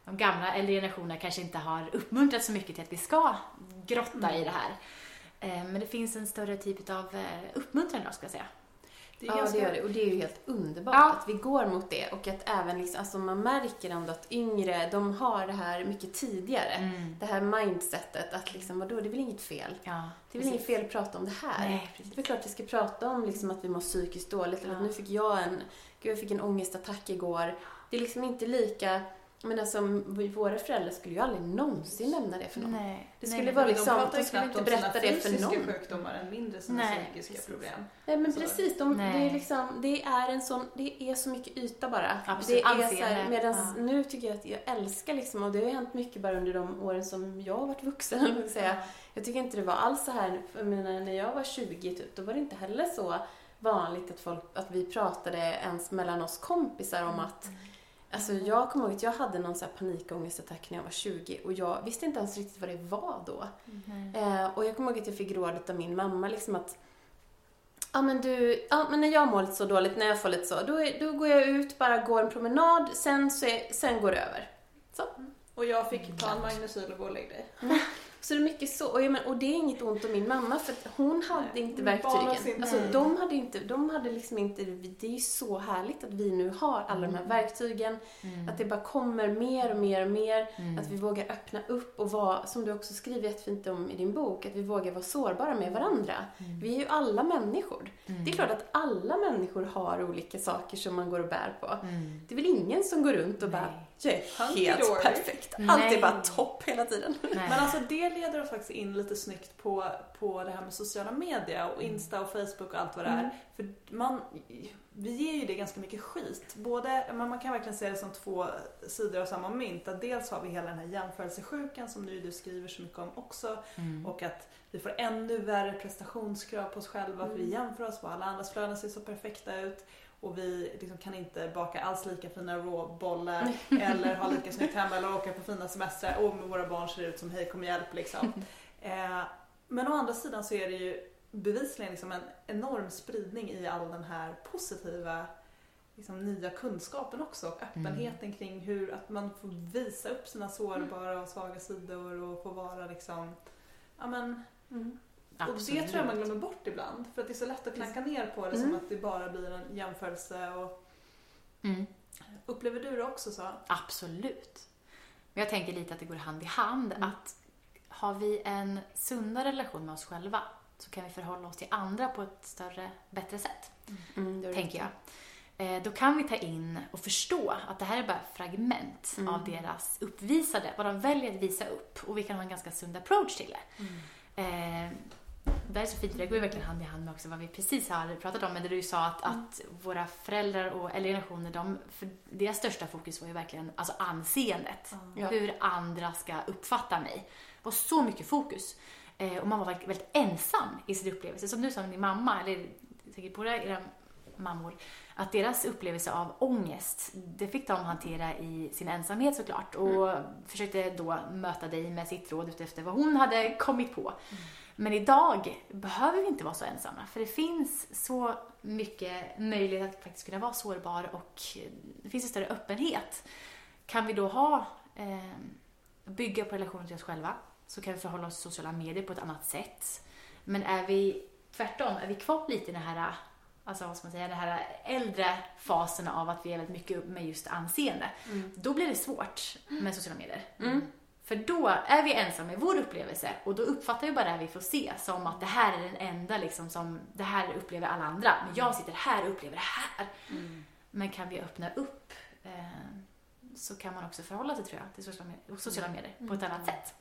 de gamla äldre generationerna kanske inte har uppmuntrat så mycket till att vi ska grotta mm. i det här. Eh, men det finns en större typ av eh, uppmuntran då, ska jag säga. Det ja, ganska... det gör det. Och det är ju helt underbart ja. att vi går mot det. Och att även liksom, alltså man märker ändå att yngre, de har det här mycket tidigare. Mm. Det här mindsetet att liksom, vadå, det är väl inget fel? Ja, det är väl inget fel att prata om det här? Nej, det är klart att vi ska prata om liksom, att vi mår psykiskt dåligt. Eller att nu fick jag en, gud jag fick en ångestattack igår. Det är liksom inte lika men alltså, våra föräldrar skulle ju aldrig någonsin nämna det för någon. Nej. Det skulle nej, vara liksom, de, de skulle inte berätta det för någon. De pratar sjukdomar än mindre sina nej, psykiska precis. problem. Nej men så. precis, de, det, är liksom, det är en sån, det är så mycket yta bara. Absolut. Det är så här, medans ja. nu tycker jag att jag älskar liksom, och det har ju hänt mycket bara under de åren som jag har varit vuxen, jag säga. Jag tycker inte det var alls så här, jag menar, när jag var 20 typ, då var det inte heller så vanligt att, folk, att vi pratade ens mellan oss kompisar om att Alltså jag kommer ihåg att jag hade någon så här panikångestattack när jag var 20 och jag visste inte ens riktigt vad det var då. Mm. Eh, och jag kommer ihåg att jag fick rådet av min mamma liksom att Ja men du, ja men när jag mår lite så dåligt, när jag får lite så, då, då går jag ut, bara går en promenad, sen, så är, sen går det över. Så. Och jag fick ta en magnesyl och gå och lägga dig. Så det är mycket så. Och, men, och det är inget ont om min mamma för hon hade Nej, inte verktygen. Alltså, de hade inte, de hade liksom inte, det är ju så härligt att vi nu har alla mm. de här mm. verktygen. Mm. Att det bara kommer mer och mer och mer. Mm. Att vi vågar öppna upp och vara, som du också skriver jättefint om i din bok, att vi vågar vara sårbara med varandra. Mm. Vi är ju alla människor. Det är mm. klart att alla människor har olika saker som man går och bär på. Det är väl ingen som går runt och Nej. bara Jag är helt perfekt. Allt är bara topp hela tiden. Nej. Men alltså det leder oss faktiskt in lite snyggt på, på det här med sociala medier och Insta och Facebook och allt vad det är. Mm. För man, vi ger ju det ganska mycket skit. Både, men man kan verkligen se det som två sidor av samma mynt. Att dels har vi hela den här jämförelsesjukan som nu du skriver så mycket om också. Mm. Och att vi får ännu värre prestationskrav på oss själva mm. för vi mm. jämför oss på alla andras flöden ser så perfekta ut och vi liksom kan inte baka alls lika fina råbollar eller ha lika snyggt hemma eller åka på fina semestrar och våra barn ser ut som hej kom hjälp liksom. Eh, men å andra sidan så är det ju bevisligen liksom en enorm spridning i all den här positiva liksom, nya kunskapen också och öppenheten mm. kring hur att man får visa upp sina sårbara och svaga sidor och få vara liksom, ja men mm. Och det tror jag man glömmer bort ibland. För att det är så lätt att klanka ner på det mm. som att det bara blir en jämförelse. Och... Mm. Upplever du det också så? Absolut. Men jag tänker lite att det går hand i hand. Mm. Att har vi en sundare relation med oss själva så kan vi förhålla oss till andra på ett större, bättre sätt. Mm, mm tänker jag. Eh, då kan vi ta in och förstå att det här är bara fragment mm. av deras uppvisade, vad de väljer att visa upp. Och vi kan ha en ganska sund approach till det. Mm. Eh, det här är så fint, det går ju verkligen hand i hand med också vad vi precis har pratat om, men det du sa att, mm. att våra föräldrar och, eller generationer, de, för deras största fokus var ju verkligen alltså anseendet. Mm. Hur andra ska uppfatta mig. Det var så mycket fokus. Eh, och man var väldigt, väldigt, ensam i sin upplevelse. Som du sa med din mamma, eller säkert båda era mammor, att deras upplevelse av ångest, det fick de hantera i sin ensamhet såklart. Och mm. försökte då möta dig med sitt råd efter vad hon hade kommit på. Mm. Men idag behöver vi inte vara så ensamma för det finns så mycket möjlighet att faktiskt kunna vara sårbar och det finns en större öppenhet. Kan vi då ha, eh, bygga på relationen till oss själva så kan vi förhålla oss till sociala medier på ett annat sätt. Men är vi tvärtom, är vi kvar lite i den här, alltså vad ska man säga, den här äldre fasen av att vi är väldigt mycket med just anseende, mm. då blir det svårt med sociala medier. Mm. För då är vi ensamma i vår upplevelse och då uppfattar vi bara det vi får se som att det här är den enda liksom som, det här upplever alla andra. Men jag sitter här och upplever det här. Mm. Men kan vi öppna upp eh, så kan man också förhålla sig tror jag till sociala medier, sociala medier mm. på ett annat sätt.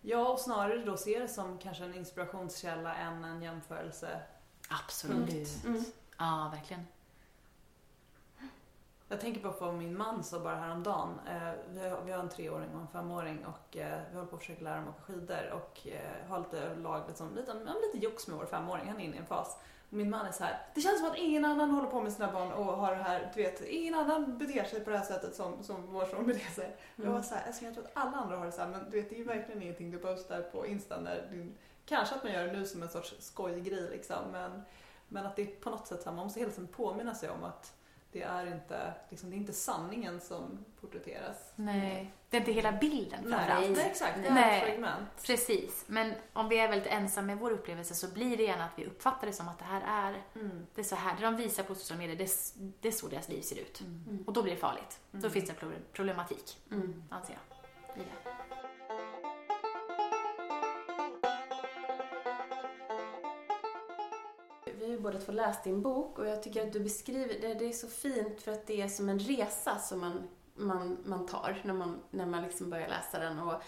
Ja, och snarare då se det som kanske en inspirationskälla än en jämförelse. Absolut. Mm. Ja, verkligen. Jag tänker bara på vad min man sa bara häromdagen. Eh, vi, har, vi har en treåring och en femåring och eh, vi håller på att försöka lära dem åka skidor och eh, har lite överlag liksom, lite, lite jox med vår femåring. Han är inne i en fas. Och min man är så här, det känns som att ingen annan håller på med sina barn och har det här, du vet, ingen annan beter sig på det här sättet som, som vår son beter sig. Mm. Jag var så här, jag tror att alla andra har det så här, men du vet, det är ju verkligen ingenting du postar på Insta när du, kanske att man gör det nu som en sorts skojgrej liksom, men, men att det är på något sätt så här, man måste hela tiden påminna sig om att det är inte, liksom, det är inte sanningen som porträtteras. Nej, det är inte hela bilden för Nej, exakt. Det är Nej, ett fragment. Precis. Men om vi är väldigt ensamma med vår upplevelse så blir det gärna att vi uppfattar det som att det här är, mm. det är så här, det de visar på sociala medier, det, det är så deras liv ser ut. Mm. Och då blir det farligt. Då mm. finns det problematik, mm. anser jag. I det. Ju båda två läst din bok och jag tycker att du beskriver det, det är så fint för att det är som en resa som man, man, man tar när man, när man liksom börjar läsa den. Och,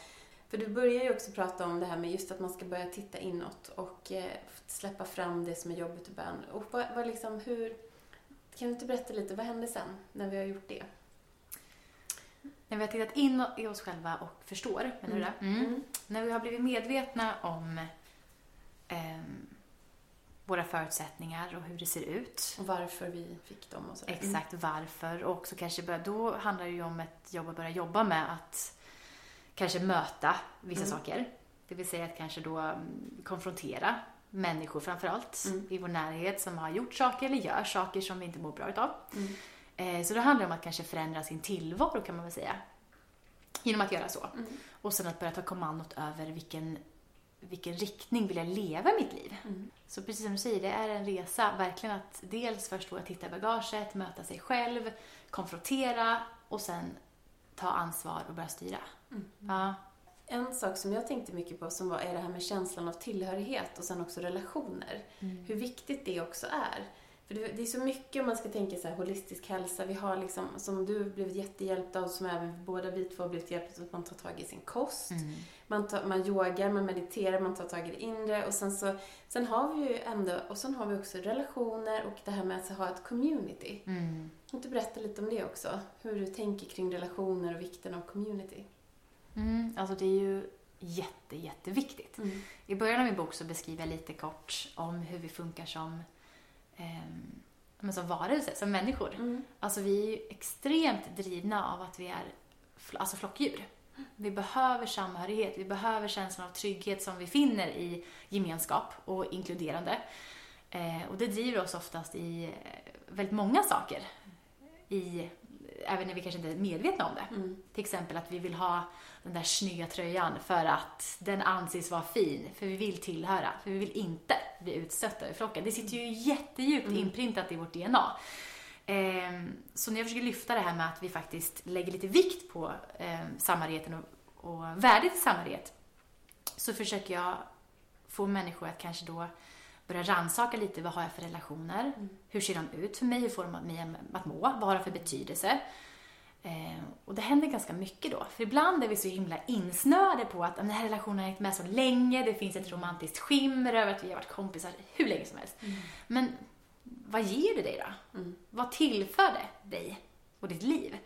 för du börjar ju också prata om det här med just att man ska börja titta inåt och eh, släppa fram det som är jobbigt och bön. Och vad, vad liksom, hur, kan du inte berätta lite, vad händer sen när vi har gjort det? När vi har tittat in i oss själva och förstår, menar du det? Mm. Mm. När vi har blivit medvetna om eh, våra förutsättningar och hur det ser ut. Och varför vi fick dem och sådär. Exakt, varför. Och också kanske börja, då handlar det ju om ett jobb att börja jobba med att kanske möta vissa mm. saker. Det vill säga att kanske då mm, konfrontera människor framförallt mm. i vår närhet som har gjort saker eller gör saker som vi inte mår bra utav. Mm. Eh, så det handlar om att kanske förändra sin tillvaro kan man väl säga. Genom att göra så. Mm. Och sen att börja ta kommandot över vilken vilken riktning vill jag leva mitt liv? Mm. Så precis som du säger, det är en resa verkligen att dels först våga titta i bagaget, möta sig själv, konfrontera och sen ta ansvar och börja styra. Mm. Ja. En sak som jag tänkte mycket på som var, är det här med känslan av tillhörighet och sen också relationer. Mm. Hur viktigt det också är. För det, är så mycket om man ska tänka så här, holistisk hälsa. Vi har liksom, som du blivit jättehjälpt av, som även båda vi två blivit hjälpta av, att man tar tag i sin kost. Mm. Man, tar, man yogar, man mediterar, man tar tag i det inre och sen så, sen har vi ju ändå, och sen har vi också relationer och det här med att ha ett community. Mm. Kan du berätta lite om det också? Hur du tänker kring relationer och vikten av community? Mm. Alltså det är ju jätte, jätteviktigt. Mm. I början av min bok så beskriver jag lite kort om hur vi funkar som, men som varelser, som människor. Mm. Alltså vi är ju extremt drivna av att vi är alltså flockdjur. Vi behöver samhörighet, vi behöver känslan av trygghet som vi finner i gemenskap och inkluderande. Eh, och det driver oss oftast i eh, väldigt många saker. I, även när vi kanske inte är medvetna om det. Mm. Till exempel att vi vill ha den där snygga tröjan för att den anses vara fin, för vi vill tillhöra, för vi vill inte bli utstötta ur flocken. Det sitter ju jättedjupt Mm. inprintat i vårt DNA. Ehm, så när jag försöker lyfta det här med att vi faktiskt lägger lite vikt på ehm, samhörigheten och, och värdet i samhörighet, så försöker jag få människor att kanske då börja rannsaka lite, vad har jag för relationer? Mm. Hur ser de ut för mig? Hur får de mig att må? Vad har de för betydelse? Eh, och det händer ganska mycket då. För ibland är vi så himla insnöade på att den här relationen har hängt med så länge, det finns ett romantiskt skimmer över att vi har varit kompisar hur länge som helst. Men vad ger det dig då? Mm. Vad tillför det dig och ditt liv?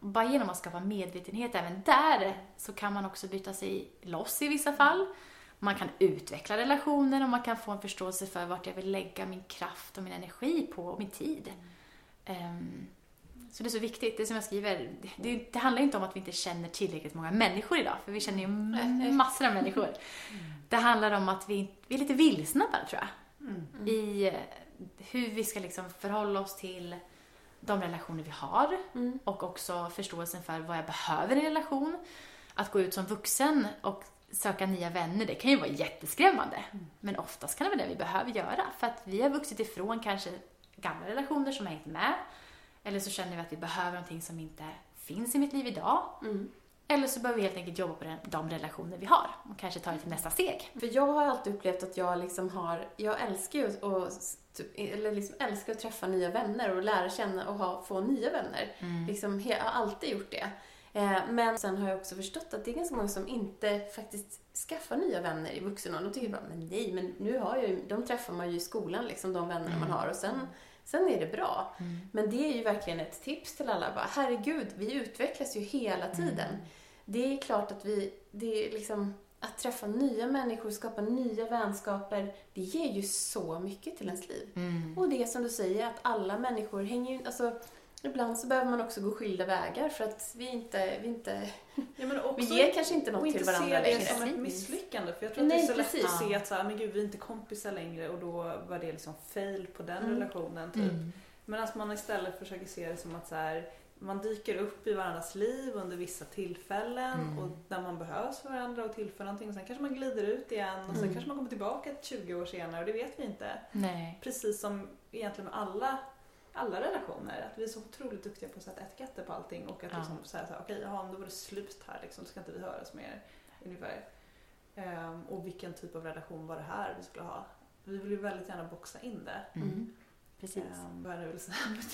Bara genom att skapa medvetenhet även där så kan man också bryta sig loss i vissa fall. Man kan utveckla relationer och man kan få en förståelse för vart jag vill lägga min kraft och min energi på och min tid. Ehm, så det är så viktigt. Det som jag skriver, det, det handlar inte om att vi inte känner tillräckligt många människor idag, för vi känner ju m- massor av människor. Det handlar om att vi, vi är lite vilsna bara, tror jag. Mm. I eh, hur vi ska liksom förhålla oss till de relationer vi har Mm. och också förståelsen för vad jag behöver i en relation. Att gå ut som vuxen och söka nya vänner, det kan ju vara jätteskrämmande. Men oftast kan det vara det vi behöver göra för att vi har vuxit ifrån kanske gamla relationer som har hängt med. Eller så känner vi att vi behöver någonting som inte finns i mitt liv idag. Mm. Eller så behöver vi helt enkelt jobba på den- de relationer vi har och kanske ta det till nästa steg. För jag har alltid upplevt att jag liksom har, jag älskar ju och, typ, eller liksom älskar att träffa nya vänner och lära känna och ha, få nya vänner. Liksom, he- jag har alltid gjort det. Eh, men sen har jag också förstått att det är ganska många som inte faktiskt skaffar nya vänner i vuxen ålder. De tycker bara, men nej, men nu har jag ju, de träffar man ju i skolan, liksom, de vännerna man har och sen, sen är det bra. Men det är ju verkligen ett tips till alla. Bara, Herregud, vi utvecklas ju hela tiden. Det är klart att vi, det är liksom, att träffa nya människor, skapa nya vänskaper, det ger ju så mycket till ens liv. Och det är som du säger, att alla människor hänger ju, alltså Ibland så behöver man också gå skilda vägar för att vi inte, vi inte, Ja, men också, vi ger kanske inte och något inte till varandra se det längre. som ett misslyckande. För jag tror Nej, att det är så precis. lätt att se att så här, men gud, vi är inte kompisar längre och då var det liksom fail på den Mm. relationen. Typ. Medan man istället försöker se det som att så här, man dyker upp i varandras liv under vissa tillfällen Mm. och där man behövs för varandra och tillför någonting. Och sen kanske man glider ut igen och sen Mm. kanske man kommer tillbaka ett 20 år senare och det vet vi inte. Nej. Precis som egentligen med alla, alla relationer. Att vi är så otroligt duktiga på att sätta etiketter på allting och att Ja. liksom säga såhär, okej, jaha, då var det slut här liksom, så ska inte vi höras mer. Ungefär. Ehm, och vilken typ av relation var det här vi skulle ha? Vi vill ju väldigt gärna boxa in det. Mm. Precis.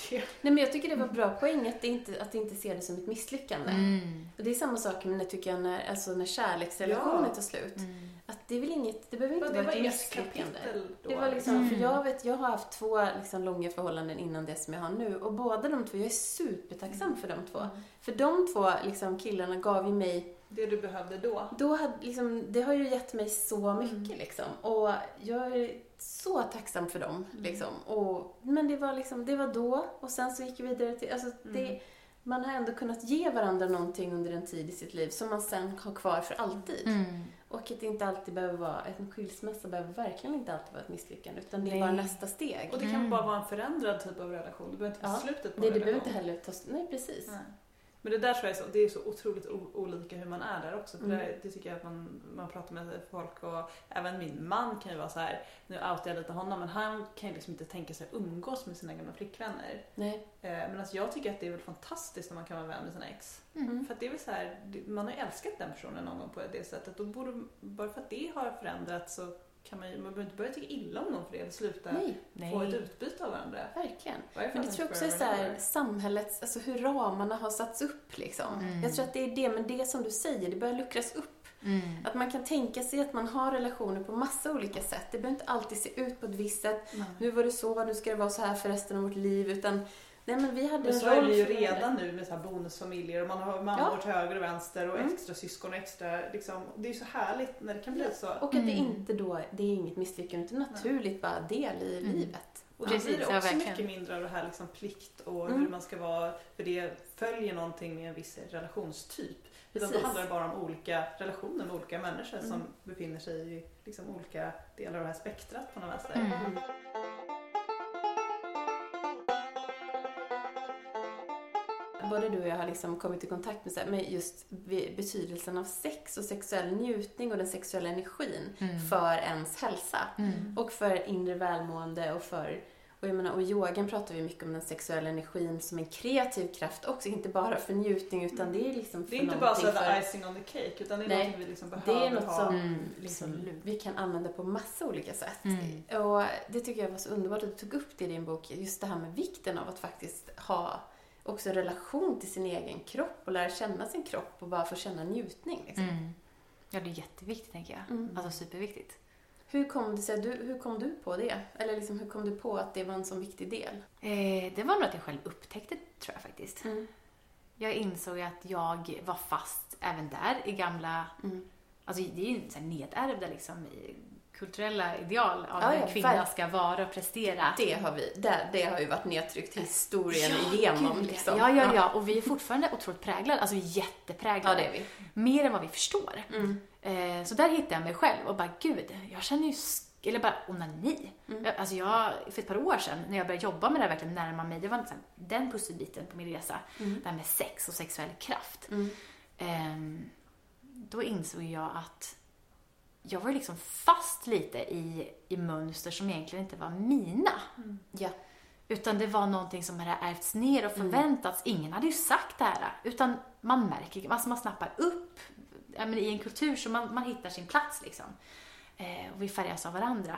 Det? Nej men jag tycker det var bra poäng att, det inte, att inte se det som ett misslyckande. Mm. Och det är samma sak med, tycker jag, när, alltså när kärleksrelationer Ja. tar slut. Mm. Att det är väl inget, det behöver inte Men vara det var ett misslyckande. Det var liksom, Mm. för jag vet, jag har haft två liksom, långa förhållanden innan det som jag har nu och båda de två, jag är supertacksam för de två. Mm. För de två liksom, killarna gav ju mig, Det du behövde då. då hade, liksom, det har ju gett mig så mycket Mm. liksom. Och jag är så tacksam för dem. Mm. Liksom. Och, men det var liksom, det var då och sen så gick vi vidare till, alltså det, Mm. man har ändå kunnat ge varandra någonting under en tid i sitt liv som man sen har kvar för alltid. Mm. Och att det inte alltid behöver vara, en skilsmässa behöver verkligen inte alltid vara ett misslyckande utan det är Nej. bara nästa steg. Och det kan Mm. bara vara en förändrad typ av relation. Det behöver inte vara Ja. slutet på Nej, en det behöver relation. inte heller ta, nej precis. Nej. Men det där tror jag är så, det är så otroligt olika hur man är där också. För Mm. det, det tycker jag att man, man pratar med folk och även min man kan ju vara så här. nu outar jag lite honom, men han kan ju liksom inte tänka sig att umgås med sina gamla flickvänner. Nej. Eh, men alltså jag tycker att det är väl fantastiskt när man kan vara vän med sina ex. Mm. För att det är väl så här, man har ju älskat den personen någon gång på det sättet och borde, bara för att det har förändrats så kan man, man behöver inte börja tycka illa om någon för det eller sluta Nej. få ett utbyte av varandra. Verkligen. Varför Men det tror jag också är så här, samhällets, alltså hur ramarna har satts upp liksom. Mm. Jag tror att det är det, men det som du säger, det börjar luckras upp. Mm. Att man kan tänka sig att man har relationer på massa olika sätt. Det behöver inte alltid se ut på ett visst sätt. Nej. Nu var det så, nu ska det vara så här för resten av vårt liv. Utan, nej men vi hade Men en så är det ju redan nu med så här bonusfamiljer och man har mammor till höger och vänster och Mm. extra syskon och extra liksom. Det är ju så härligt när det kan bli så. Och att det Mm. inte då, det är inget misslyckande, utan naturligt bara del i Mm. livet. Och då blir det ja, också verkligen. mycket mindre av det här liksom plikt och Mm. hur man ska vara, för det följer någonting med en viss relationstyp. Utan då handlar det bara om olika relationer med olika människor som Mm. befinner sig i liksom olika delar av det här spektrat på något vänster. Mm. Både du och jag har liksom kommit i kontakt med, så här, med just be- betydelsen av sex och sexuell njutning och den sexuella energin Mm. för ens hälsa. Mm. Och för inre välmående och för och jag menar, och yogan pratar vi mycket om den sexuella energin som en kreativ kraft också, inte bara för njutning utan det är liksom för Det är inte bara så någonting the för... icing on the cake utan det är Nej, någonting vi liksom behöver Det är något ha. som Mm, liksom, vi kan använda på massa olika sätt. Mm. Och det tycker jag var så underbart att du tog upp det i din bok, just det här med vikten av att faktiskt ha också en relation till sin egen kropp och lära känna sin kropp och bara få känna njutning. Liksom. Mm. Ja, det är jätteviktigt tänker jag. Mm. Alltså superviktigt. Hur, kom det sig, du, hur kom du på det? Eller liksom, hur kom du på att det var en så viktig del? Eh, det var nog att jag själv upptäckte, tror jag faktiskt. Mm. Jag insåg att jag var fast även där i gamla, Mm. alltså det är ju nedärvda liksom kulturella ideal av Ja, hur ja, en kvinna verkligen. ska vara och prestera. Det har vi, det, det har ju varit nedtryckt historien Ja, igenom. gud, liksom. Ja, ja, ja. Och vi är fortfarande otroligt präglade. Alltså vi är Ja, jättepräglade. det är vi. Mer än vad vi förstår. Mm. Eh, så där hittade jag mig själv och bara, gud, jag känner ju, eller bara onani. Mm. Alltså jag, för ett par år sedan, när jag började jobba med det här, verkligen närma mig, det var liksom den pusselbiten på min resa. Mm. Det här med sex och sexuell kraft. Mm. Ehm, då insåg jag att jag var ju liksom fast lite i, i mönster som egentligen inte var mina. Ja. Utan det var någonting som hade ärvts ner och förväntats. Ingen hade ju sagt det här. Utan man märker, alltså man snappar upp ja, men i en kultur så man, man hittar sin plats liksom. Eh, och vi färgas av varandra.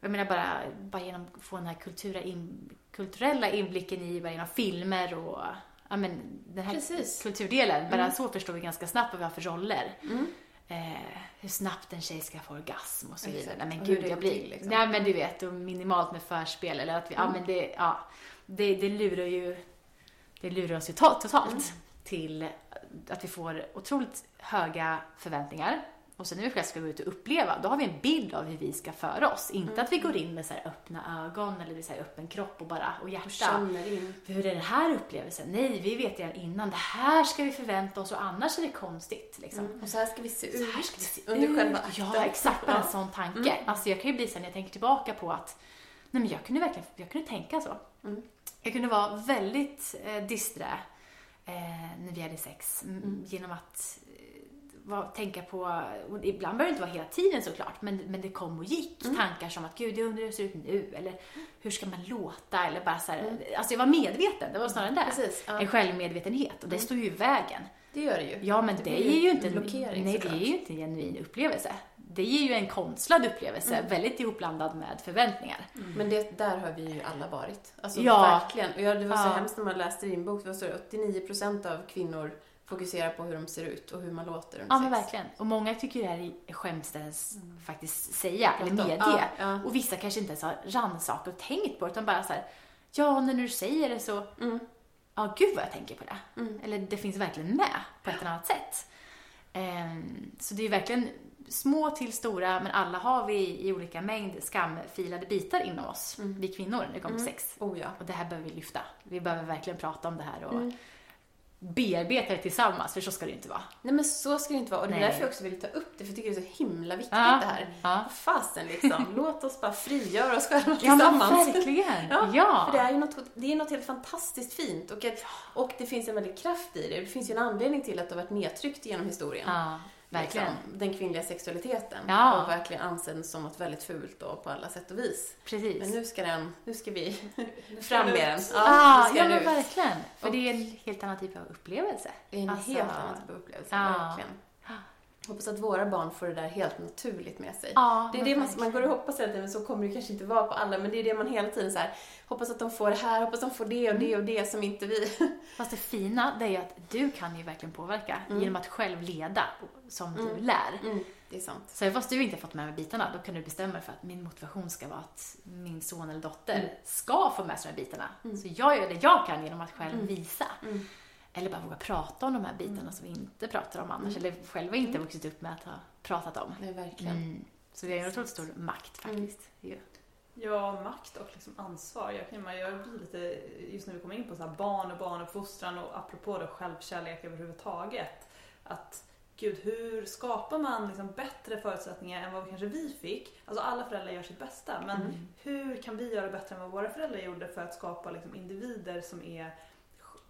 Jag menar bara, bara genom att få den här kultura in, kulturella inblicken i, bara genom filmer och ja, men den här Precis. kulturdelen. Bara så förstår vi ganska snabbt vad vi har för roller. Mm. Eh, hur snabbt en tjej ska få orgasm och så vidare. Exakt. Nej men gud, jag blir... liksom. Nej men du vet, och minimalt med förspel eller att vi, ja Mm. men det, ja. Det, det lurar ju, det lurar oss ju to- totalt Mm. till att vi får otroligt höga förväntningar. Och sen när vi själva ska gå ut och uppleva, då har vi en bild av hur vi ska föra oss. Inte Mm. att vi går in med så öppna ögon eller så öppen kropp och bara, och Och hjärta. känner in. För hur är den här upplevelsen? Nej, vi vet redan innan. Det här ska vi förvänta oss och annars är det konstigt. Liksom. Mm. Och så här ska vi se Så ut här ska det se under ut. själva akten. Ja, exakt. Bara en sån tanke. Mm. Alltså jag kan ju bli så när jag tänker tillbaka på att nej men jag kunde verkligen jag kunde tänka så. Mm. Jag kunde vara väldigt eh, disträ eh, när vi hade sex. Mm. Genom att var, tänka på, ibland behöver det inte vara hela tiden såklart, men, men det kom och gick Mm. tankar som att gud, jag undrar hur det ser ut nu, eller hur ska man låta, eller bara så här, Mm. Alltså jag var medveten, det var snarare det. Precis. Ja. En självmedvetenhet och det Mm. står ju i vägen. Det gör det ju. Ja, men Det det, är ju inte en blockering, nej, det är ju inte en genuin upplevelse. Det ger ju en konstlad upplevelse, Mm. väldigt ihopblandad med förväntningar. Men det, där har vi ju alla varit. Alltså Ja. verkligen. Och ja, det var så Ja. hemskt när man läste din bok. Det var så 89% av kvinnor fokuserar på hur de ser ut och hur man låter under Ja, men sex. verkligen. Och många tycker det här är skämskt ens faktiskt säga, eller medge. Ja, ja. Och vissa kanske inte ens har rannsakat och tänkt på det, utan bara så här, ja, när du säger det så, Mm. ja, gud vad jag tänker på det. Mm. Eller det finns verkligen med på ett eller annat sätt. Ehm, så det är verkligen små till stora, men alla har vi i olika mängd skamfilade bitar inom oss, Mm. vi kvinnor, när det kommer till Mm. sex. Oh ja. Och det här behöver vi lyfta. Vi behöver verkligen prata om det här och Mm. Bearbeta det tillsammans, för så ska det inte vara. Nej men så ska det inte vara. Och det är därför jag också vill ta upp det, för jag tycker det är så himla viktigt Ja. det här. Ja, Fasen liksom. Låt oss bara frigöra oss själva ja men tillsammans. verkligen. Ja, Ja. För det är ju något, det är något helt fantastiskt fint och, ett, och det finns en väldig kraft i det. Det finns ju en anledning till att det har varit nedtryckt genom historien. ja verkligen. Liksom, den kvinnliga sexualiteten. Ja. Och verkligen ansedd som något väldigt fult då, på alla sätt och vis. Precis. Men nu ska den, nu ska vi fram med den. Ja, nu ska ja men ut. verkligen. För Och- det är en helt annan typ av upplevelse. Det är en Alltså- helt annan typ av upplevelse, Ja. verkligen. Hoppas att våra barn får det där helt naturligt med sig. Ja, det är det man, man går och hoppas hela tiden, men så kommer det kanske inte vara på alla, men det är det man hela tiden så här, hoppas att de får det här, hoppas att de får det och det och det som inte vi. Fast det fina, det är ju att du kan ju verkligen påverka Mm. genom att själv leda som du lär. Mm, det är sant. Så fast du inte fått med mig bitarna, då kan du bestämma dig för att min motivation ska vara att min son eller dotter Mm. ska få med sig de här bitarna. Så jag gör det jag kan genom att själv Mm. visa. Mm. Eller bara våga prata om de här bitarna som vi inte pratar om annars. Mm. Eller själva inte vuxit upp med att ha pratat om. Nej, verkligen. Mm. Så vi har en otroligt stor makt faktiskt. ju. Ja, makt och liksom ansvar. Jag, kan, jag blir lite, just när vi kommer in på så här barn och barnuppfostran och apropå då självkärlek överhuvudtaget. Att gud, hur skapar man liksom bättre förutsättningar än vad kanske vi fick? Alltså alla föräldrar gör sitt bästa, men Mm. hur kan vi göra bättre än vad våra föräldrar gjorde för att skapa liksom individer som är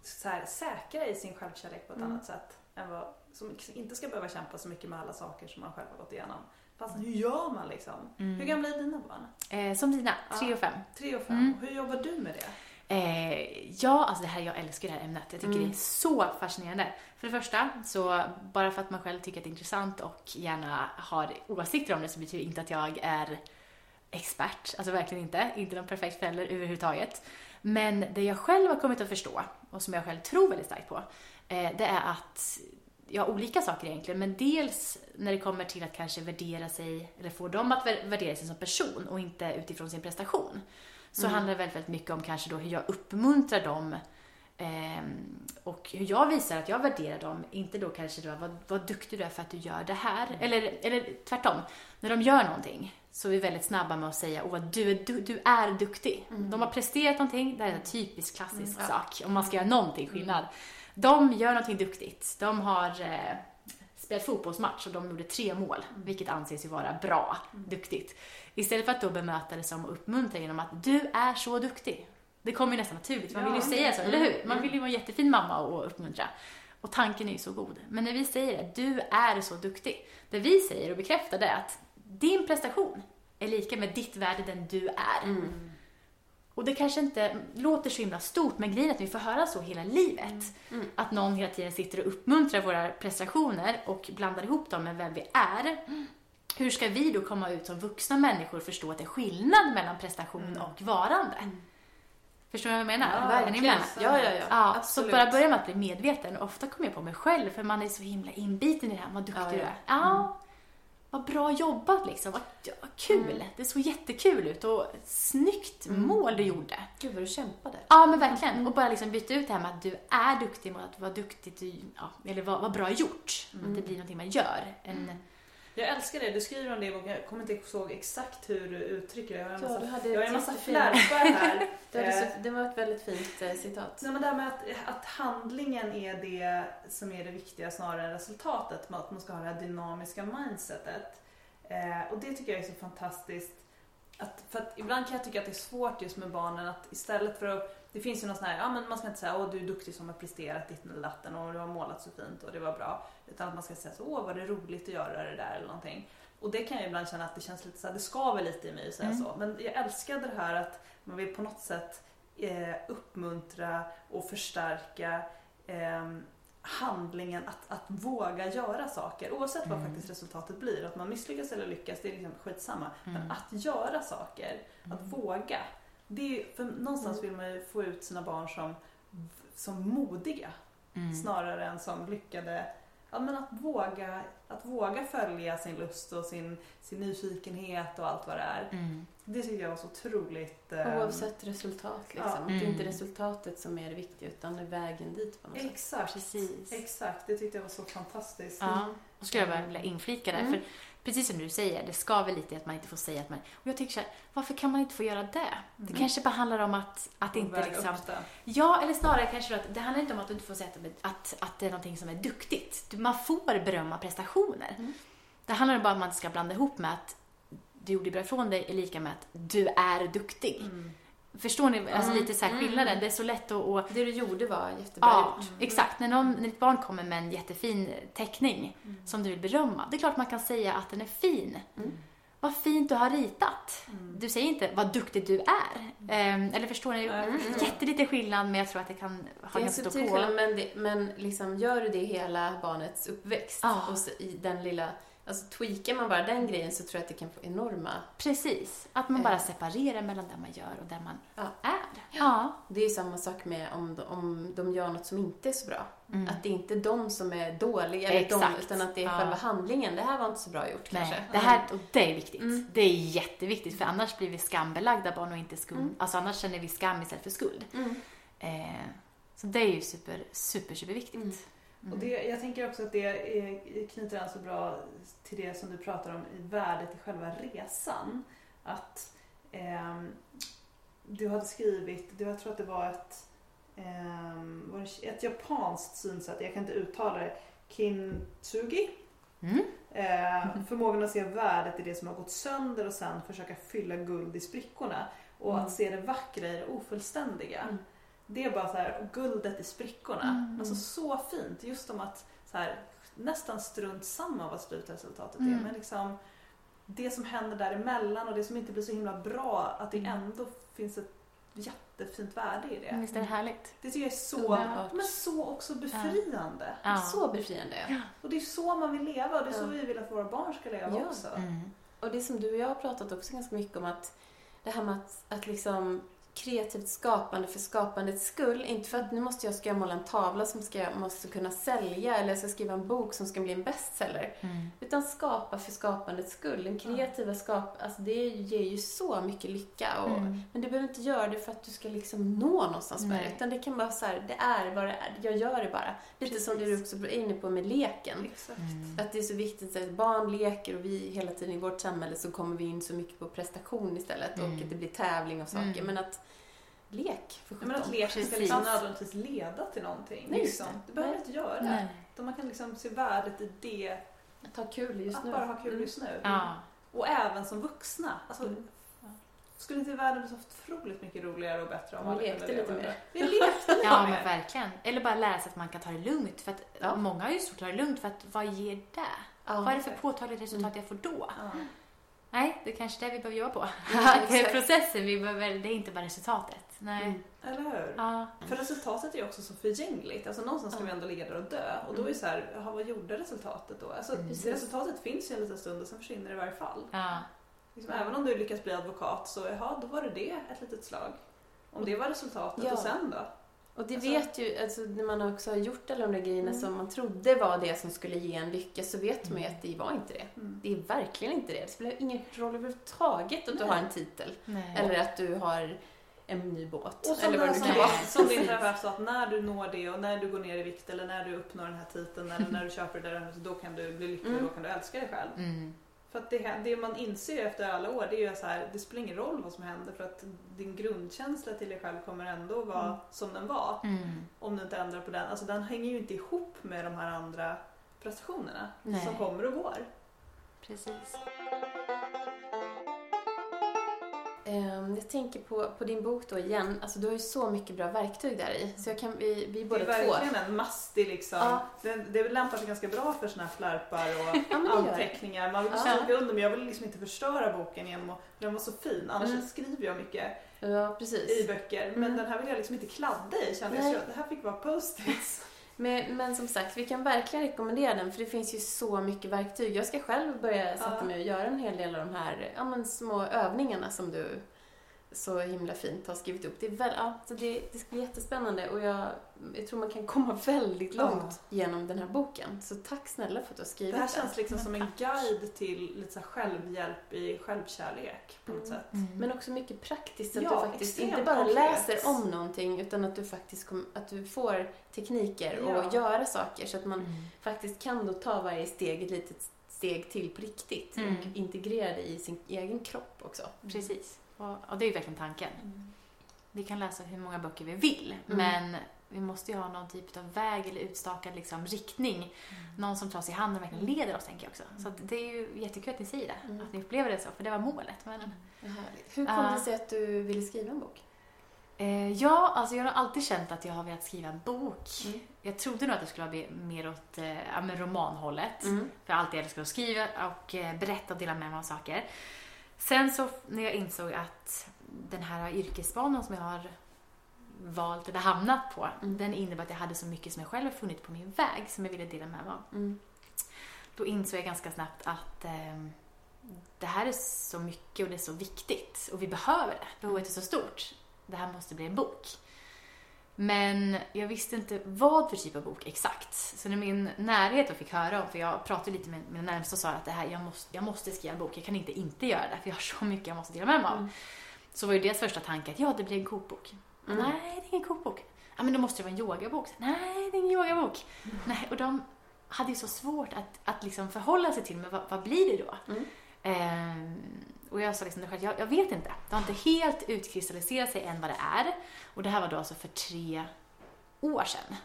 så här, säkra i sin självkärlek på ett Mm. annat sätt? Än vad, som inte ska behöva kämpa så mycket med alla saker som man själv har gått igenom. Fast hur gör man liksom? Mm. Hur gamla är dina barn? Eh, som dina, tre Ja. och fem. Tre och fem. Mm. Hur jobbar du med det? Eh, ja, alltså det här, jag älskar det här ämnet. Jag tycker Mm. det är så fascinerande. För det första, så bara för att man själv tycker att det är intressant och gärna har åsikter om det så betyder det inte att jag är expert. Alltså verkligen inte. Inte någon perfekt förälder överhuvudtaget. Men det jag själv har kommit att förstå och som jag själv tror väldigt starkt på, eh, det är att ja, olika saker egentligen, men dels när det kommer till att kanske värdera sig, eller få dem att vär- värdera sig som person och inte utifrån sin prestation. Så Mm. handlar det väldigt, väldigt mycket om kanske då hur jag uppmuntrar dem ehm, och hur jag visar att jag värderar dem. Inte då kanske då, vad, vad duktig du är för att du gör det här. Eller, eller tvärtom, när de gör någonting så är vi väldigt snabba med att säga åh, du är, du, du är duktig. De har presterat någonting, det här är en typisk klassisk Mm. sak om man ska göra någonting skillnad. De gör någonting duktigt. De har eh, spelat fotbollsmatch och de gjorde tre mål, vilket anses ju vara bra, duktigt. Istället för att då bemöta det som uppmuntra genom att du är så duktig. Det kommer ju nästan naturligt, man vill ju säga så, eller hur? Man vill ju vara en jättefin mamma och uppmuntra. Och tanken är ju så god. Men när vi säger det, du är så duktig. Det vi säger och bekräftar det är att din prestation är lika med ditt värde, den du är. Mm. Och det kanske inte låter så himla stort, men grejen är att vi får höra så hela livet. Mm. Att någon hela tiden sitter och uppmuntrar våra prestationer och blandar ihop dem med vem vi är. Hur ska vi då komma ut som vuxna människor och förstå att det är skillnad mellan prestation Mm. och varande? Förstår ni vad jag menar? Ja, Är ni med? Ja, ja, ja. Ja, Absolut. så bara börja med att bli medveten. Ofta kommer jag på mig själv, för man är så himla inbiten i det här. Vad duktig Ja, du ja. är. Ja, vad bra jobbat liksom. Vad, kul. Det såg jättekul ut och snyggt mål du gjorde. Gud vad du kämpade. Ja, men verkligen. Och bara liksom byta ut det här med att du är duktig mot att vara duktig, du, ja, eller vad, vad bra gjort. Att det blir någonting man gör. En, Jag älskar det, du skriver om det i boken. Jag kommer inte ihåg exakt hur du uttrycker det. Jag har en Ja, massa, du hade jag har en massa flärpar här. Eh, så, det var ett väldigt fint eh, citat. Nej, men det här med att, att handlingen är det som är det viktiga snarare än resultatet. Med att man ska ha det här dynamiska mindsetet. Eh, och det tycker jag är så fantastiskt. Att, för att ibland kan jag tycka att det är svårt just med barnen att istället för att det finns ju någon sån här, ja men man ska inte säga åh du är duktig som har presterat ditt eller datten och du har målat så fint och det var bra. Utan att man ska säga så, åh vad det är roligt att göra det där eller någonting. Och det kan jag ibland känna att det känns lite så här, det skaver lite i mig att säga Mm. så. Men jag älskade det här att man vill på något sätt eh, uppmuntra och förstärka eh, handlingen att, att våga göra saker oavsett vad Mm. faktiskt resultatet blir. Att man misslyckas eller lyckas, det är liksom skitsamma. Men Mm. att göra saker, att våga. Det är, för någonstans vill man ju få ut sina barn som, som modiga mm. snarare än som lyckade. Ja, men att, våga, att våga följa sin lust och sin, sin nyfikenhet och allt vad det är. Mm. Det tycker jag var så otroligt... eh, Oavsett resultat liksom. ja. Att Det är inte Mm. resultatet som är det viktiga utan det är vägen dit på något sätt. Exakt. Precis. Exakt, det tyckte jag var så fantastiskt. Ja, och skulle jag bara vilja inflika där. Mm. För precis som du säger, det skaver lite att man inte får säga att man... Och jag tycker så här, varför kan man inte få göra det? Det Mm. kanske bara handlar om att, att inte liksom... upp det. Ja, eller snarare kanske att det handlar inte om att du inte får säga att, att, att det är någonting som är duktigt. Du- Man får berömma prestationer. Mm. Det handlar bara om att man inte ska blanda ihop med att du gjorde bra ifrån dig är lika med att du är duktig. Mm. Förstår ni alltså Mm. lite så här Mm. skillnaden? Det är så lätt att... att Det du gjorde var jättebra Ja, gjort. exakt. När, någon, när ditt barn kommer med en jättefin teckning som du vill berömma, det är klart man kan säga att den är fin. Mm. vad fint du har ritat. Mm. Du säger inte vad duktig du är. Mm. eller förstår ni? Mm. Jätteliten skillnad men jag tror att det kan ha ganska stor på. Men, det, men liksom, gör du det hela barnets uppväxt ah. och så, i den lilla Alltså tweakar man bara den grejen så tror jag att det kan få enorma... Precis. Att man bara eh. separerar mellan det man gör och det man ja. är. Ja. Det är samma sak med om de, om de gör något som inte är så bra. Mm. Att det är inte de som är dåliga, de, utan att det är ja. själva handlingen. Det här var inte så bra gjort Nej. kanske. Det, här, och det är viktigt. Mm. Det är jätteviktigt, för annars blir vi skambelagda barn och inte skuld. Mm. Alltså annars känner vi skam istället för skuld. Mm. Eh, så det är ju super, super, superviktigt. Mm. Och det, jag tänker också att det är, knyter an så bra till det som du pratar om i värdet i själva resan. Att eh, du hade skrivit, jag tror att det var ett, eh, ett japanskt synsätt, jag kan inte uttala det, kintsugi. Mm. Eh, förmågan att se värdet i det som har gått sönder och sen försöka fylla guld i sprickorna. Och mm. att se det vackra i det ofullständiga. Mm det är bara så här, guldet i sprickorna. Mm. Alltså så fint. Just om att så här, nästan strunt samma vad slutresultatet mm. är. Men liksom det som händer däremellan och det som inte blir så himla bra, att det mm. ändå finns ett jättefint värde i det. Visst är det härligt? Det tycker jag är så, men så också befriande. Ja. Så befriande, ja. Och det är så man vill leva och det är så vi vill att våra barn ska leva ja. också. Mm. Och det som du och jag har pratat också ganska mycket om att det här med att, att liksom kreativt skapande för skapandets skull. Inte för att nu måste jag ska måla en tavla som ska, måste kunna sälja eller jag ska skriva en bok som ska bli en bestseller. Mm. Utan skapa för skapandets skull. Den kreativa skap, alltså det ger ju så mycket lycka. Och, mm. Men du behöver inte göra det för att du ska liksom nå någonstans med det. Utan det kan bara så här, det är vad det är. Jag gör det bara. Lite Precis. som du också är inne på med leken. Mm. Att det är så viktigt att barn leker och vi hela tiden i vårt samhälle så kommer vi in så mycket på prestation istället och mm. att det blir tävling och saker. Mm. Men att lek för sjutton. Men att leken ska liksom nödvändigtvis leda till någonting. Nej, liksom. Det behöver Nej. inte göra. Nej. Man kan liksom se värdet i det. Att ha kul just att nu. Att bara ha kul just nu. Ja. Och även som vuxna. Alltså, mm. Skulle inte världen bli så otroligt mycket roligare och bättre om alla lekte lite mer? Vi lekte lite Ja, mer. men verkligen. Eller bara lära sig att man kan ta det lugnt. För att ja. Många har ju svårt att ta det lugnt för att vad ger det? Ja, vad är det för påtagligt resultat mm. jag får då? Ja. Nej, det är kanske det vi behöver jobba på. det är processen vi behöver, det är inte bara resultatet. Nej. Mm. Eller hur? Ja. För resultatet är ju också så förgängligt. Alltså någonstans ska vi ändå ligga där och dö. Och då är det så här, aha, vad gjorde resultatet då? Alltså, mm. Resultatet finns ju en liten stund och sen försvinner det i varje fall. Ja. Liksom, även om du lyckas bli advokat så, jaha, då var det det, ett litet slag. Om det var resultatet ja. och sen då? Och det alltså, vet ju, alltså, när man också har gjort alla de där grejerna mm. som man trodde var det som skulle ge en lycka så vet man ju att det var inte det. Mm. Det är verkligen inte det. Det spelar ingen roll överhuvudtaget att Nej. du har en titel. Nej. Eller att du har en ny båt. Och som, eller vad det kan vara. Som din terapeut sa, att när du når det och när du går ner i vikt eller när du uppnår den här titeln eller när du köper det där då kan du bli lycklig mm. och då kan du älska dig själv. Mm. För att det, det, man inser efter alla år det är ju så här, det spelar ingen roll vad som händer för att din grundkänsla till dig själv kommer ändå vara mm. som den var. Mm. Om du inte ändrar på den. Alltså den hänger ju inte ihop med de här andra prestationerna Nej. som kommer och går. Precis. Jag tänker på, på din bok då igen. Alltså du har ju så mycket bra verktyg där i. Så jag kan, vi, vi båda två. Det är verkligen två. en mastig liksom. Ja. Det, det lämpar sig ganska bra för såna här flärpar och ja, anteckningar. Man vill ja. stryka under men jag vill liksom inte förstöra boken genom att, den var så fin. Annars mm. skriver jag mycket ja, i böcker. Men mm. den här vill jag liksom inte kladda i kände jag. Det här fick vara post-its. Men, men, som sagt, vi kan verkligen rekommendera den för det finns ju så mycket verktyg. Jag ska själv börja sätta mig och göra en hel del av de här ja, men, små övningarna som du så himla fint har skrivit upp. Det, är väl, ja, så det, det ska bli jättespännande och jag, jag tror man kan komma väldigt långt ja. genom den här boken. Så tack snälla för att du har skrivit det. här känns liksom som en guide till lite så självhjälp i självkärlek på något mm. sätt. Mm. Men också mycket praktiskt, att ja, du faktiskt inte bara konkret. läser om någonting utan att du faktiskt kom, att du får tekniker ja. och göra saker så att man mm. faktiskt kan då ta varje steg ett litet steg till på riktigt och mm. integrera det i sin egen kropp också. Precis. Och, och det är ju verkligen tanken. Mm. Vi kan läsa hur många böcker vi vill, mm. men vi måste ju ha någon typ av väg eller utstakad liksom, riktning. Mm. Någon som tar oss i handen och verkligen leder oss, tänker jag också. Så det är ju jättekul att ni säger det, mm. att ni upplever det så, för det var målet. Men, Hur kom uh, det sig att du ville skriva en bok? Eh, ja, alltså jag har alltid känt att jag har velat skriva en bok. Mm. Jag trodde nog att det skulle vara mer åt eh, romanhållet. Mm. För jag har alltid älskat att skriva och eh, berätta och dela med mig av saker. Sen så när jag insåg att den här yrkesbanan som jag har valt eller hamnat på, mm. den innebar att jag hade så mycket som jag själv har funnit på min väg som jag ville dela med mig av. Mm. Då insåg jag ganska snabbt att eh, det här är så mycket och det är så viktigt och vi behöver det. Behovet är så stort. Det här måste bli en bok. Men jag visste inte vad för typ av bok exakt. Så när min närhet fick höra om, för jag pratade lite med mina närmsta och sa att det här, jag, måste, jag måste skriva en bok, jag kan inte inte göra det för jag har så mycket jag måste dela med mig av. Mm. Så var ju deras första tanke att ja, det blir en kokbok. Mm. Nej, det är ingen kokbok. Ja, men då måste det vara en yogabok. Nej, det är ingen yogabok. Mm. Nej, och de hade ju så svårt att, att liksom förhålla sig till, men vad, vad blir det då? Mm. Ehm, och jag sa liksom själv, jag, jag vet inte. Det har inte helt utkristalliserat sig än vad det är. Och det här var då alltså för tre år sedan.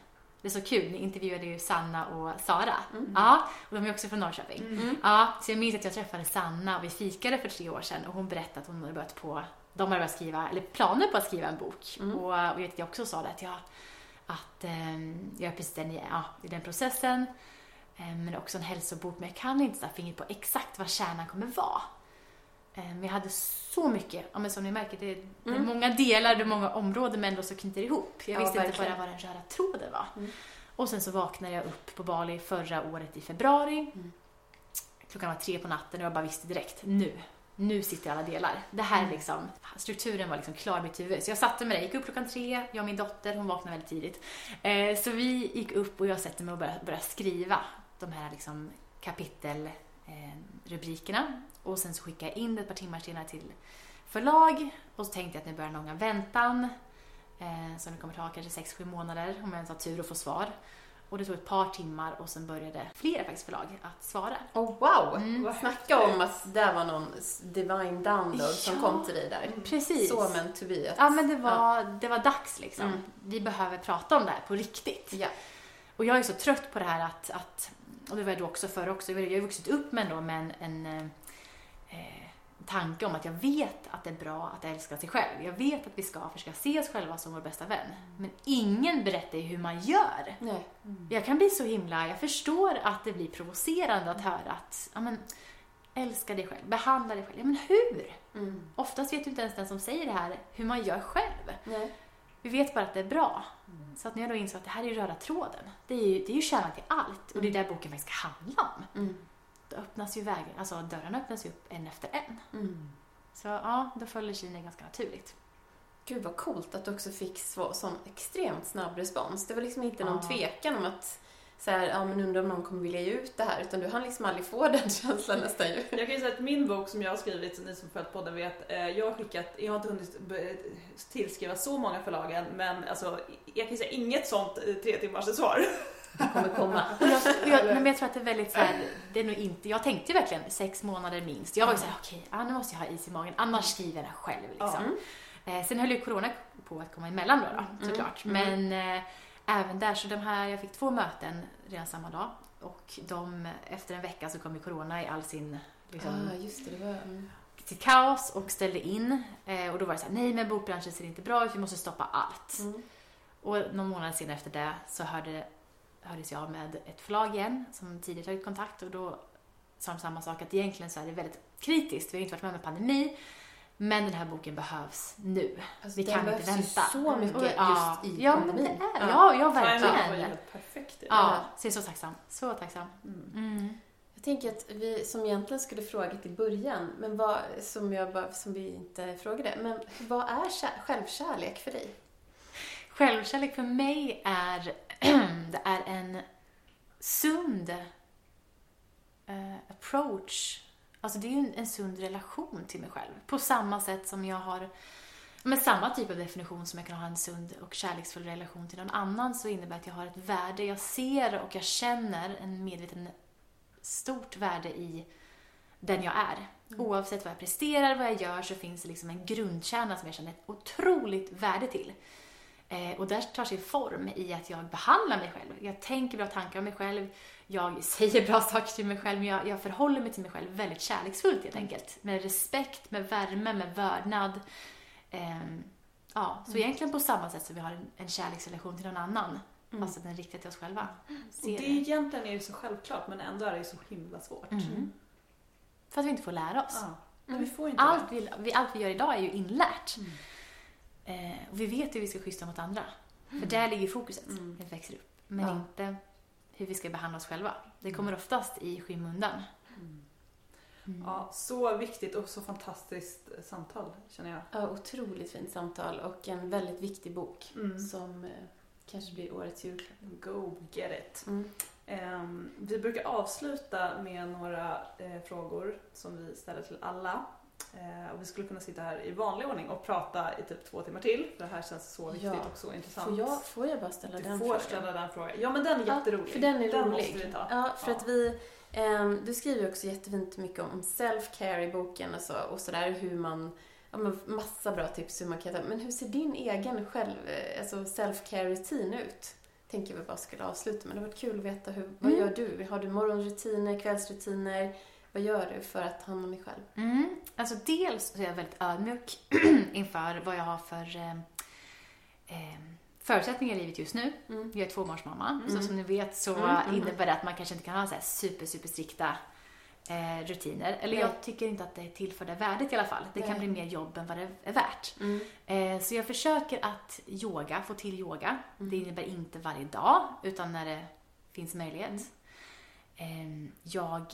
Det är så kul, ni intervjuade ju Sanna och Sara. Mm. Ja, och de är också från Norrköping. Mm. Ja, så jag minns att jag träffade Sanna och vi fikade för tre år sedan och hon berättade att hon hade börjat på, de hade börjat skriva, eller planer på att skriva en bok. Mm. Och, och jag, jag också sa det att jag, att eh, jag är precis den, ja, i den processen. Eh, men också en hälsobok, men jag kan inte sätta fingret på exakt vad kärnan kommer vara. Eh, jag hade så mycket, ja, men som ni märker, det är, mm. det är många delar, det är många områden men ändå så knyter det ihop. Jag visste ja, inte bara vad den röda tråden var. Mm. Och sen så vaknade jag upp på Bali förra året i februari. Mm. Klockan var tre på natten och jag bara visste direkt, nu, nu sitter alla delar. Det här är mm. liksom, strukturen var liksom klar i mitt huvud. Så jag satte mig där, gick upp klockan tre, jag och min dotter, hon vaknade väldigt tidigt. Eh, så vi gick upp och jag satte mig och började, började skriva de här liksom kapitelrubrikerna. Eh, och sen så skickade jag in det ett par timmar senare till förlag och så tänkte jag att nu börjar en långa väntan. Eh, så det kommer ta kanske 6-7 månader om jag ens har tur att få svar. Och det tog ett par timmar och sen började flera faktiskt förlag att svara. Oh wow! Mm. Snacka om att det var någon divine download ja. som kom till dig där. Precis. Så men to be. Ja men det var, ja. det var dags liksom. Mm. Vi behöver prata om det här på riktigt. Ja. Och jag är så trött på det här att, att och det var jag då också förr också, jag har ju vuxit upp med, ändå med en, en eh, tanke om att jag vet att det är bra att älska sig själv. Jag vet att vi ska försöka se oss själva som vår bästa vän. Men ingen berättar ju hur man gör. Nej. Mm. Jag kan bli så himla, jag förstår att det blir provocerande att höra att, ja men, älska dig själv, behandla dig själv. Ja men hur? Mm. Oftast vet ju inte ens den som säger det här hur man gör själv. Nej. Vi vet bara att det är bra. Mm. Så att när jag då insåg att det här är röda tråden, det är ju, det är ju kärnan till allt. Och det är mm. där boken faktiskt ska handla om. Mm. Då öppnas ju vägen, alltså dörrarna öppnas ju upp en efter en. Mm. Så ja, då följer Kina ganska naturligt. Gud vad coolt att du också fick så, sån extremt snabb respons. Det var liksom inte någon ja. tvekan om att så här, ja men undrar om någon kommer vilja ge ut det här. Utan du hann liksom aldrig få den känslan nästan ju. Jag kan ju säga att min bok som jag har skrivit, ni som följt podden vet, eh, jag har skickat, jag har inte hunnit tillskriva så många förlagen men alltså jag kan säga inget sånt eh, tre timmars svar. Det kommer komma. jag, jag, men jag tror att det är väldigt så här, det är nog inte, jag tänkte verkligen sex månader minst. Jag var ju såhär, okej, okay, nu måste jag ha is i magen, annars skriver jag själv liksom. Mm. sen höll ju corona på att komma emellan då, då mm. såklart. Mm. Men även där, så de här, jag fick två möten redan samma dag och de, efter en vecka så kom ju corona i all sin liksom, ah, just det, det var, mm. sitt kaos och ställde in. Eh, och då var det så här, nej men bokbranschen ser inte bra ut, vi måste stoppa allt. Mm. Och någon månad senare efter det så hörde, hördes jag med ett förlag igen som tidigare tagit kontakt och då sa de samma sak, att egentligen så är det väldigt kritiskt, vi har inte varit med om en pandemi, men den här boken behövs nu. Alltså, vi kan inte vänta. så mycket just ja, i ja, pandemin. Men det är, ja, ja, verkligen. Ja, perfekt. Ja, så jag är så tacksam. Så tacksam. Mm. Mm. Jag tänker att vi som egentligen skulle frågat i början, men vad, som, jag bara, som vi inte frågade, men vad är självkärlek för dig? Självkärlek för mig är, det är en sund uh, approach Alltså det är ju en sund relation till mig själv. På samma sätt som jag har med samma typ av definition som jag kan ha en sund och kärleksfull relation till någon annan så innebär det att jag har ett värde. Jag ser och jag känner en medveten stort värde i den jag är. Mm. Oavsett vad jag presterar, vad jag gör så finns det liksom en grundkärna som jag känner ett otroligt värde till. Eh, och det tar sig form i att jag behandlar mig själv. Jag tänker bra tankar om mig själv jag säger bra saker till mig själv, men jag, jag förhåller mig till mig själv väldigt kärleksfullt helt enkelt. Med respekt, med värme, med vördnad. Eh, Ja, så mm. egentligen på samma sätt som vi har en, en kärleksrelation till någon annan. Mm. Fast den riktar till oss själva. och det är egentligen är det så självklart men ändå är det så himla svårt. Mm. För att vi inte får lära oss. Ja. Vi får inte allt, vi, allt vi gör idag är ju inlärt. Mm. Eh, och vi vet hur vi ska schyssta mot andra. För mm. där ligger fokuset mm. när vi växer upp. Men ja. inte hur vi ska behandla oss själva. Det kommer mm. oftast i skymundan. Mm. Ja, så viktigt och så fantastiskt samtal känner jag. Ja, otroligt fint samtal och en väldigt viktig bok mm. som eh, kanske blir årets julklapp. Go get it. Mm. Um, vi brukar avsluta med några uh, frågor som vi ställer till alla. Uh, och vi skulle kunna sitta här i vanlig ordning och prata i typ två timmar till. För det här känns så viktigt ja. och så intressant. Får jag, får jag bara ställa du den frågan? Du får ställa den frågan. Ja men den är ja, jätterolig. För den är den rolig. Måste vi ta. Ja, för ja. att vi um, du skriver också jättefint mycket om self-care i boken och, så, och sådär hur man ja, men massa bra tips hur man kan Men hur ser din egen själv, eh, alltså self-care-rutin ut? Tänker vi bara skulle avsluta, men det har varit kul att veta hur, vad mm. gör du? Har du morgonrutiner, kvällsrutiner? Vad gör du för att ta hand om dig själv? Mm. Alltså dels så är jag väldigt ödmjuk inför vad jag har för eh, eh, förutsättningar i livet just nu. Mm. Jag är tvåbarnsmamma, mm. så som ni vet så mm, mm. innebär det att man kanske inte kan ha så super, super strikta eh, rutiner. Eller Nej. jag tycker inte att det tillför det värdet i alla fall. Det Nej. kan bli mer jobb än vad det är värt. Mm. Eh, så jag försöker att yoga, få till yoga. Mm. Det innebär inte varje dag, utan när det finns möjlighet. Eh, jag,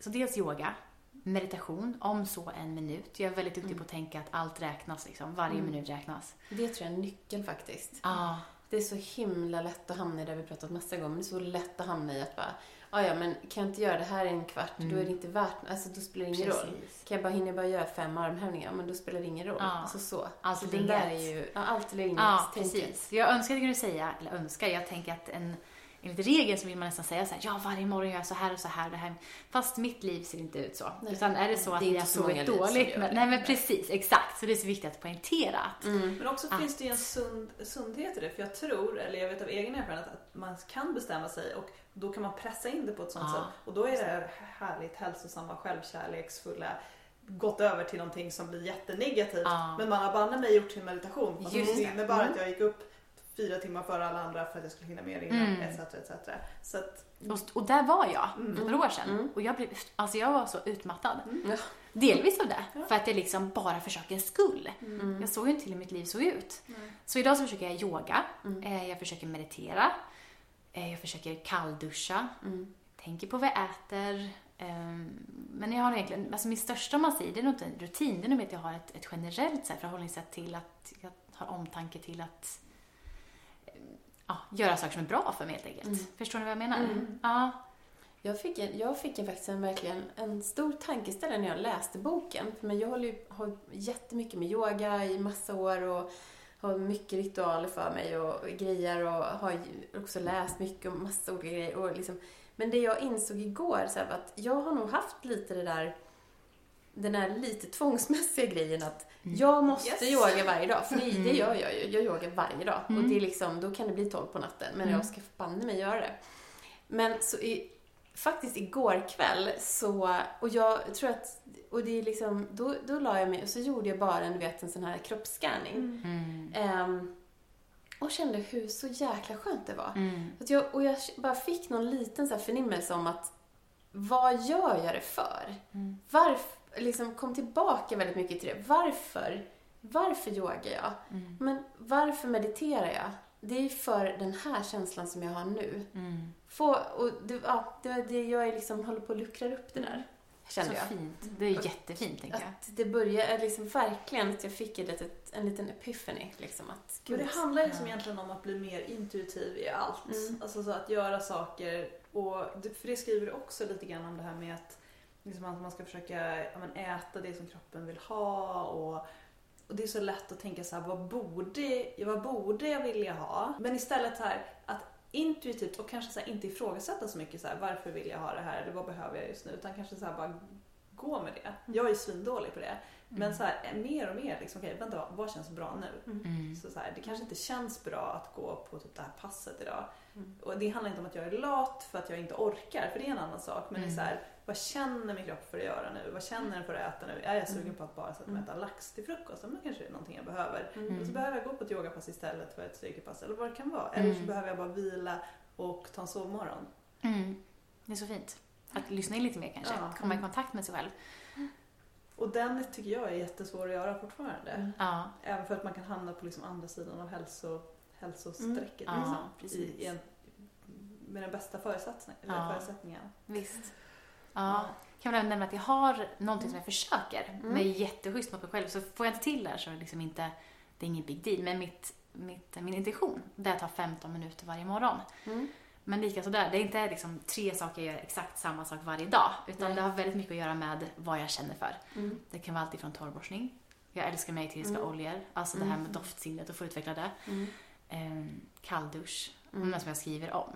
så dels yoga, meditation, om så en minut. Jag är väldigt duktig mm. på att tänka att allt räknas, liksom. varje mm. minut räknas. Det tror jag är nyckeln faktiskt. Ah. Det är så himla lätt att hamna i det vi pratat massa gånger, det är så lätt att hamna i att bara ah, ja men kan jag inte göra det här i en kvart, mm. då är det mm. inte värt, alltså då spelar det ingen Precis. roll. Kan jag bara hinna bara göra fem armhävningar, men då spelar det ingen roll. Ja. Alltså så. Alltså det där är ju, ja, allt eller inget. Ja, precis. Jag önskar att jag kunde säga, eller önskar, jag tänker att en enligt regeln så vill man nästan säga så här, ja varje morgon gör jag så här och så här. Det här. Fast mitt liv ser inte ut så. Nej. Utan är det så att det är jag sover dåligt. Men, nej men precis, exakt. Så det är så viktigt att poängtera att... Mm. Men också att, finns det ju en sund, sundhet i det. För jag tror, eller jag vet av egen erfarenhet, att man kan bestämma sig och då kan man pressa in det på ett sånt ja. sätt. Och då är det härligt hälsosamma, självkärleksfulla gått över till någonting som blir jättenegativt. Ja. Men man har banne mig gjort sin meditation. Alltså det innebar mm. att jag gick upp fyra timmar före alla andra för att jag skulle hinna med innan mm. etc. etc. Så att, och, och, där var jag mm. för några år sedan mm. och jag, blev, alltså jag var så utmattad. Mm. Delvis av det, ja. för att jag liksom bara för sakens skull. Mm. Jag såg ju inte till hur mitt liv såg ut. Så idag så försöker jag yoga, mm. eh, jag försöker meditera, eh, jag försöker kallduscha, tänker på vad jag äter. Ehm, men jag har egentligen, alltså min största om man säger, det är nog inte en rutin, det är nog att jag har ett, ett generellt så här, förhållningssätt till att jag har omtanke till att ja, göra saker som är bra för mig helt enkelt. Mm. Förstår ni vad jag menar? Mm. Ja. Jag fick, en, jag fick en, faktiskt en, verkligen en stor tankeställare när jag läste boken. Men jag håller ju har jättemycket med yoga i massa år och har mycket ritualer för mig och grejer och har också läst mycket om massa olika grejer. Och liksom, men det jag insåg igår så här, att jag har nog haft lite det där den där lite tvångsmässiga grejen att mm. jag måste yes. yoga varje dag. För det, det gör jag ju. Jag yogar varje dag. Mm. Och det är liksom, då kan det bli tolv på natten. Men mm. jag ska banne mig göra det. Men så i, faktiskt igår kväll så, och jag tror att, och det är liksom, då, då la jag mig och så gjorde jag bara en, du vet, en sån här kroppsscanning. Um, och kände hur så jäkla skönt det var. Mm. Att jag, och jag bara fick någon liten så här förnimmelse om att vad gör jag det för? Mm. Varför, liksom kom tillbaka väldigt mycket till det. Varför? Varför yogar jag? Mm. Men varför mediterar jag? Det är för den här känslan som jag har nu. Mm. Få, och det, ja, det, det, jag är liksom håller på att luckra upp det där. Kände så jag. fint. Det är jättefint, tänker jag. det började liksom verkligen att jag fick ett litet, en liten epiphany. Liksom, att, Men det handlar liksom ja. egentligen om att bli mer intuitiv i allt. Mm. Alltså så att göra saker och, för det skriver du också lite grann om det här med att liksom att man ska försöka ja, men äta det som kroppen vill ha och, och det är så lätt att tänka så här, vad borde, vad borde jag vilja ha? Men istället så här, att intuitivt och kanske så här, inte ifrågasätta så mycket så här, varför vill jag ha det här eller vad behöver jag just nu utan kanske så här, bara gå med det. Jag är svindålig på det. Men mm. så här, mer och mer, liksom, okay, vänta vad känns bra nu? Mm. Så, så här, det kanske inte känns bra att gå på typ det här passet idag. Mm. Och det handlar inte om att jag är lat för att jag inte orkar, för det är en annan sak. Men det är så här, vad känner min kropp för att göra nu? Vad känner den för att äta nu? Är jag sugen på att bara sätta mig och äta lax till frukost? Men kanske det är någonting jag behöver. Mm. Eller så behöver jag gå på ett yogapass istället för ett styrkepass eller vad det kan vara. Eller så Mm. behöver jag bara vila och ta en sovmorgon. Mm. Det är så fint. Att lyssna in lite mer kanske. Ja. Komma i kontakt med sig själv. Och den tycker jag är jättesvår att göra fortfarande. Mm. Ja. Även för att man kan hamna på liksom andra sidan av hälso, hälsostrecket. Mm. Liksom, Ja, precis. i, i en, med den bästa förutsättningen. Ja. förutsättningen. Visst. Ja. Kan väl även nämna att jag har någonting som jag försöker. Mm. Men är jätteschysst mot mig själv. Så får jag inte till det här så är det liksom inte, det är ingen big deal. Men mitt, mitt, min intention, det är att ta 15 minuter varje morgon. Mm. Men lika sådär, det är inte liksom tre saker jag gör exakt samma sak varje dag. Utan Nej. det har väldigt mycket att göra med vad jag känner för. Mm. Det kan vara allt ifrån torrborstning. Jag älskar mig eteriska Mm. oljor. Alltså det här med Mm. doftsinnet och få utveckla det. Mm. Ehm, kalldusch. Mm. som jag skriver om.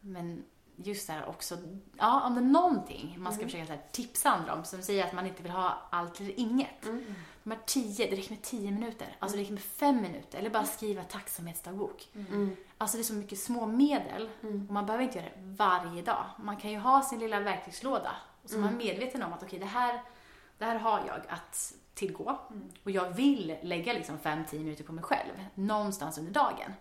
Men just det här också, ja om det är någonting man ska Mm. försöka så här, tipsa andra om som säger att man inte vill ha allt eller inget. Mm. De här tio, det räcker med tio minuter. Alltså det räcker med fem minuter. Eller bara skriva tacksamhetsdagbok. Mm. Alltså det är så mycket små medel Mm. och man behöver inte göra det varje dag. Man kan ju ha sin lilla verktygslåda och så är man Mm. medveten om att okej, det, här, det här har jag att tillgå Mm. och jag vill lägga liksom 5-10 minuter på mig själv någonstans under dagen.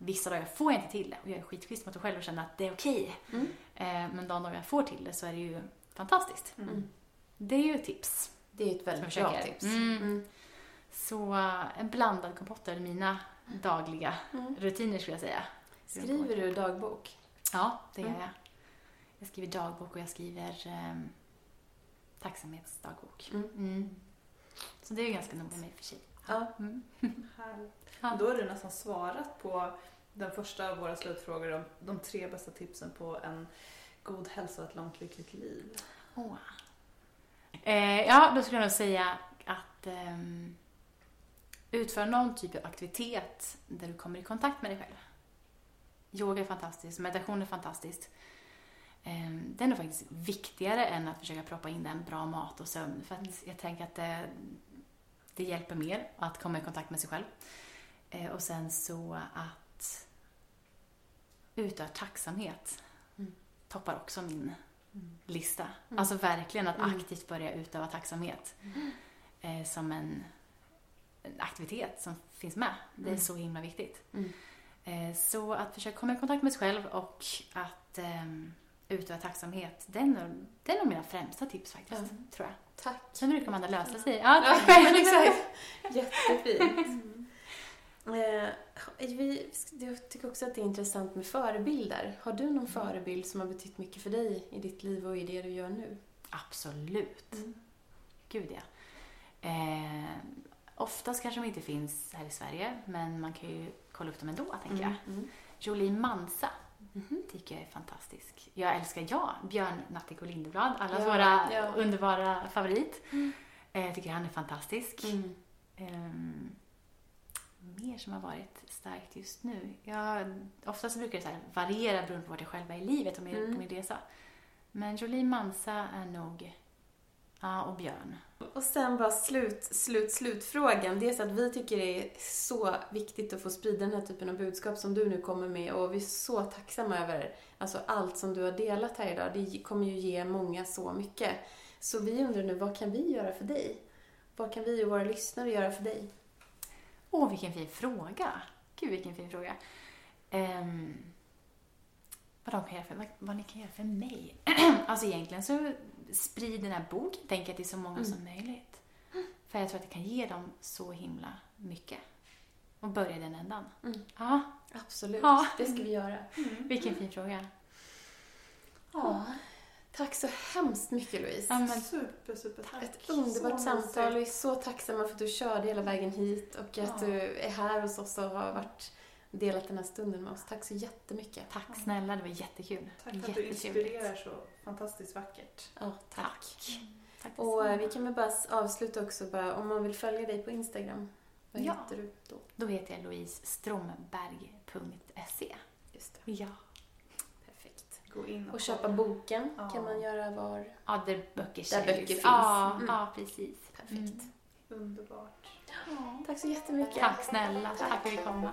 Mm. Vissa dagar får jag inte till det och jag är skitschysst mot mig själv och känner att det är okej. Mm. Eh, men de dagar jag får till det så är det ju fantastiskt. Mm. Det är ju ett tips. Det är ett väldigt bra tips. Mm. Mm. Så eh, en blandad kompott är mina dagliga Mm. rutiner skulle jag säga. Skriver du dagbok? Ja, det gör Mm. jag. Jag skriver dagbok och jag skriver um, tacksamhetsdagbok. Mm. Mm. Så det är ju ganska noga med i och för sig. Ja. Mm. Då har du nästan svarat på den första av våra slutfrågor om de tre bästa tipsen på en god hälsa och ett långt lyckligt liv. Oh. Eh, ja, då skulle jag nog säga att eh, utföra någon typ av aktivitet där du kommer i kontakt med dig själv. Yoga är fantastiskt, meditation är fantastiskt. Eh, det är nog faktiskt viktigare än att försöka proppa in den bra mat och sömn. För att jag tänker att det, det hjälper mer att komma i kontakt med sig själv. Eh, och sen så att utöva tacksamhet Mm. toppar också min lista. Mm. Alltså verkligen att Mm. aktivt börja utöva tacksamhet eh, som en, en aktivitet som finns med. Det är Mm. så himla viktigt. Mm. Eh, så att försöka komma i kontakt med sig själv och att ehm, utöva tacksamhet, det är, nog, det är nog mina främsta tips faktiskt, Ja. tror jag. Tack. Sen brukar man lösa sig. Ja, Ja, tack själv. exakt. Jättefint. Eh, vi, jag tycker också att det är intressant med förebilder. Har du någon förebild som har betytt mycket för dig i ditt liv och i det du gör nu? Absolut. Mm. Gud ja. Eh, oftast kanske de inte finns här i Sverige, men man kan ju kolla upp dem ändå, tänker jag. Mm. Jolene Mansa Mhm. tycker jag är fantastisk. Jag älskar, ja, Björn Natthik och Lindeblad, allas Ja, våra ja. underbara favorit. Mm. Eh, jag tycker han är fantastisk. Mm. Ehm, mer som har varit starkt just nu? Ja, oftast brukar det så variera beroende på vart jag själv är i livet och Mm. på min resa. Men Jolene Mansa är nog, ja, och Björn. Och sen bara slut, slut, slutfrågan. Det är så att vi tycker det är så viktigt att få sprida den här typen av budskap som du nu kommer med och vi är så tacksamma över alltså allt som du har delat här idag. Det kommer ju ge många så mycket. Så vi undrar nu, vad kan vi göra för dig? Vad kan vi och våra lyssnare göra för dig? Åh, vilken fin fråga! Gud, vilken fin fråga. Um, vad, de kan göra för, vad, vad ni kan göra för mig? alltså egentligen så sprid den här boken, tänker jag, till så många Mm. som möjligt. För jag tror att det kan ge dem så himla mycket. Och börja i den ändan. Mm. Ja, Absolut, Ja. det ska vi göra. vilken fin fråga. Ja. Tack så hemskt mycket Louise. Ja, men, Super, super tack. Ett underbart Så samtal. Vi är så tacksamma för att du körde hela vägen hit och att Ja. du är här hos oss och har varit delat den här stunden med oss. Tack så jättemycket. tack snälla, det var jättekul. Tack för att du inspirerar så fantastiskt vackert. Ja, tack. Tack. Tack Och eh, vi kan väl bara avsluta också bara, om man vill följa dig på Instagram. Vad Ja. heter du då? Då heter jag louisestromberg.se. Just det. Ja. Gå in och, Och köpa boken Ja. kan man göra var... Ja, där böcker Där böcker finns. Ja, Mm. ja precis. Perfekt. Mm. Underbart. Tack så jättemycket. Tack snälla, tack för att fick komma.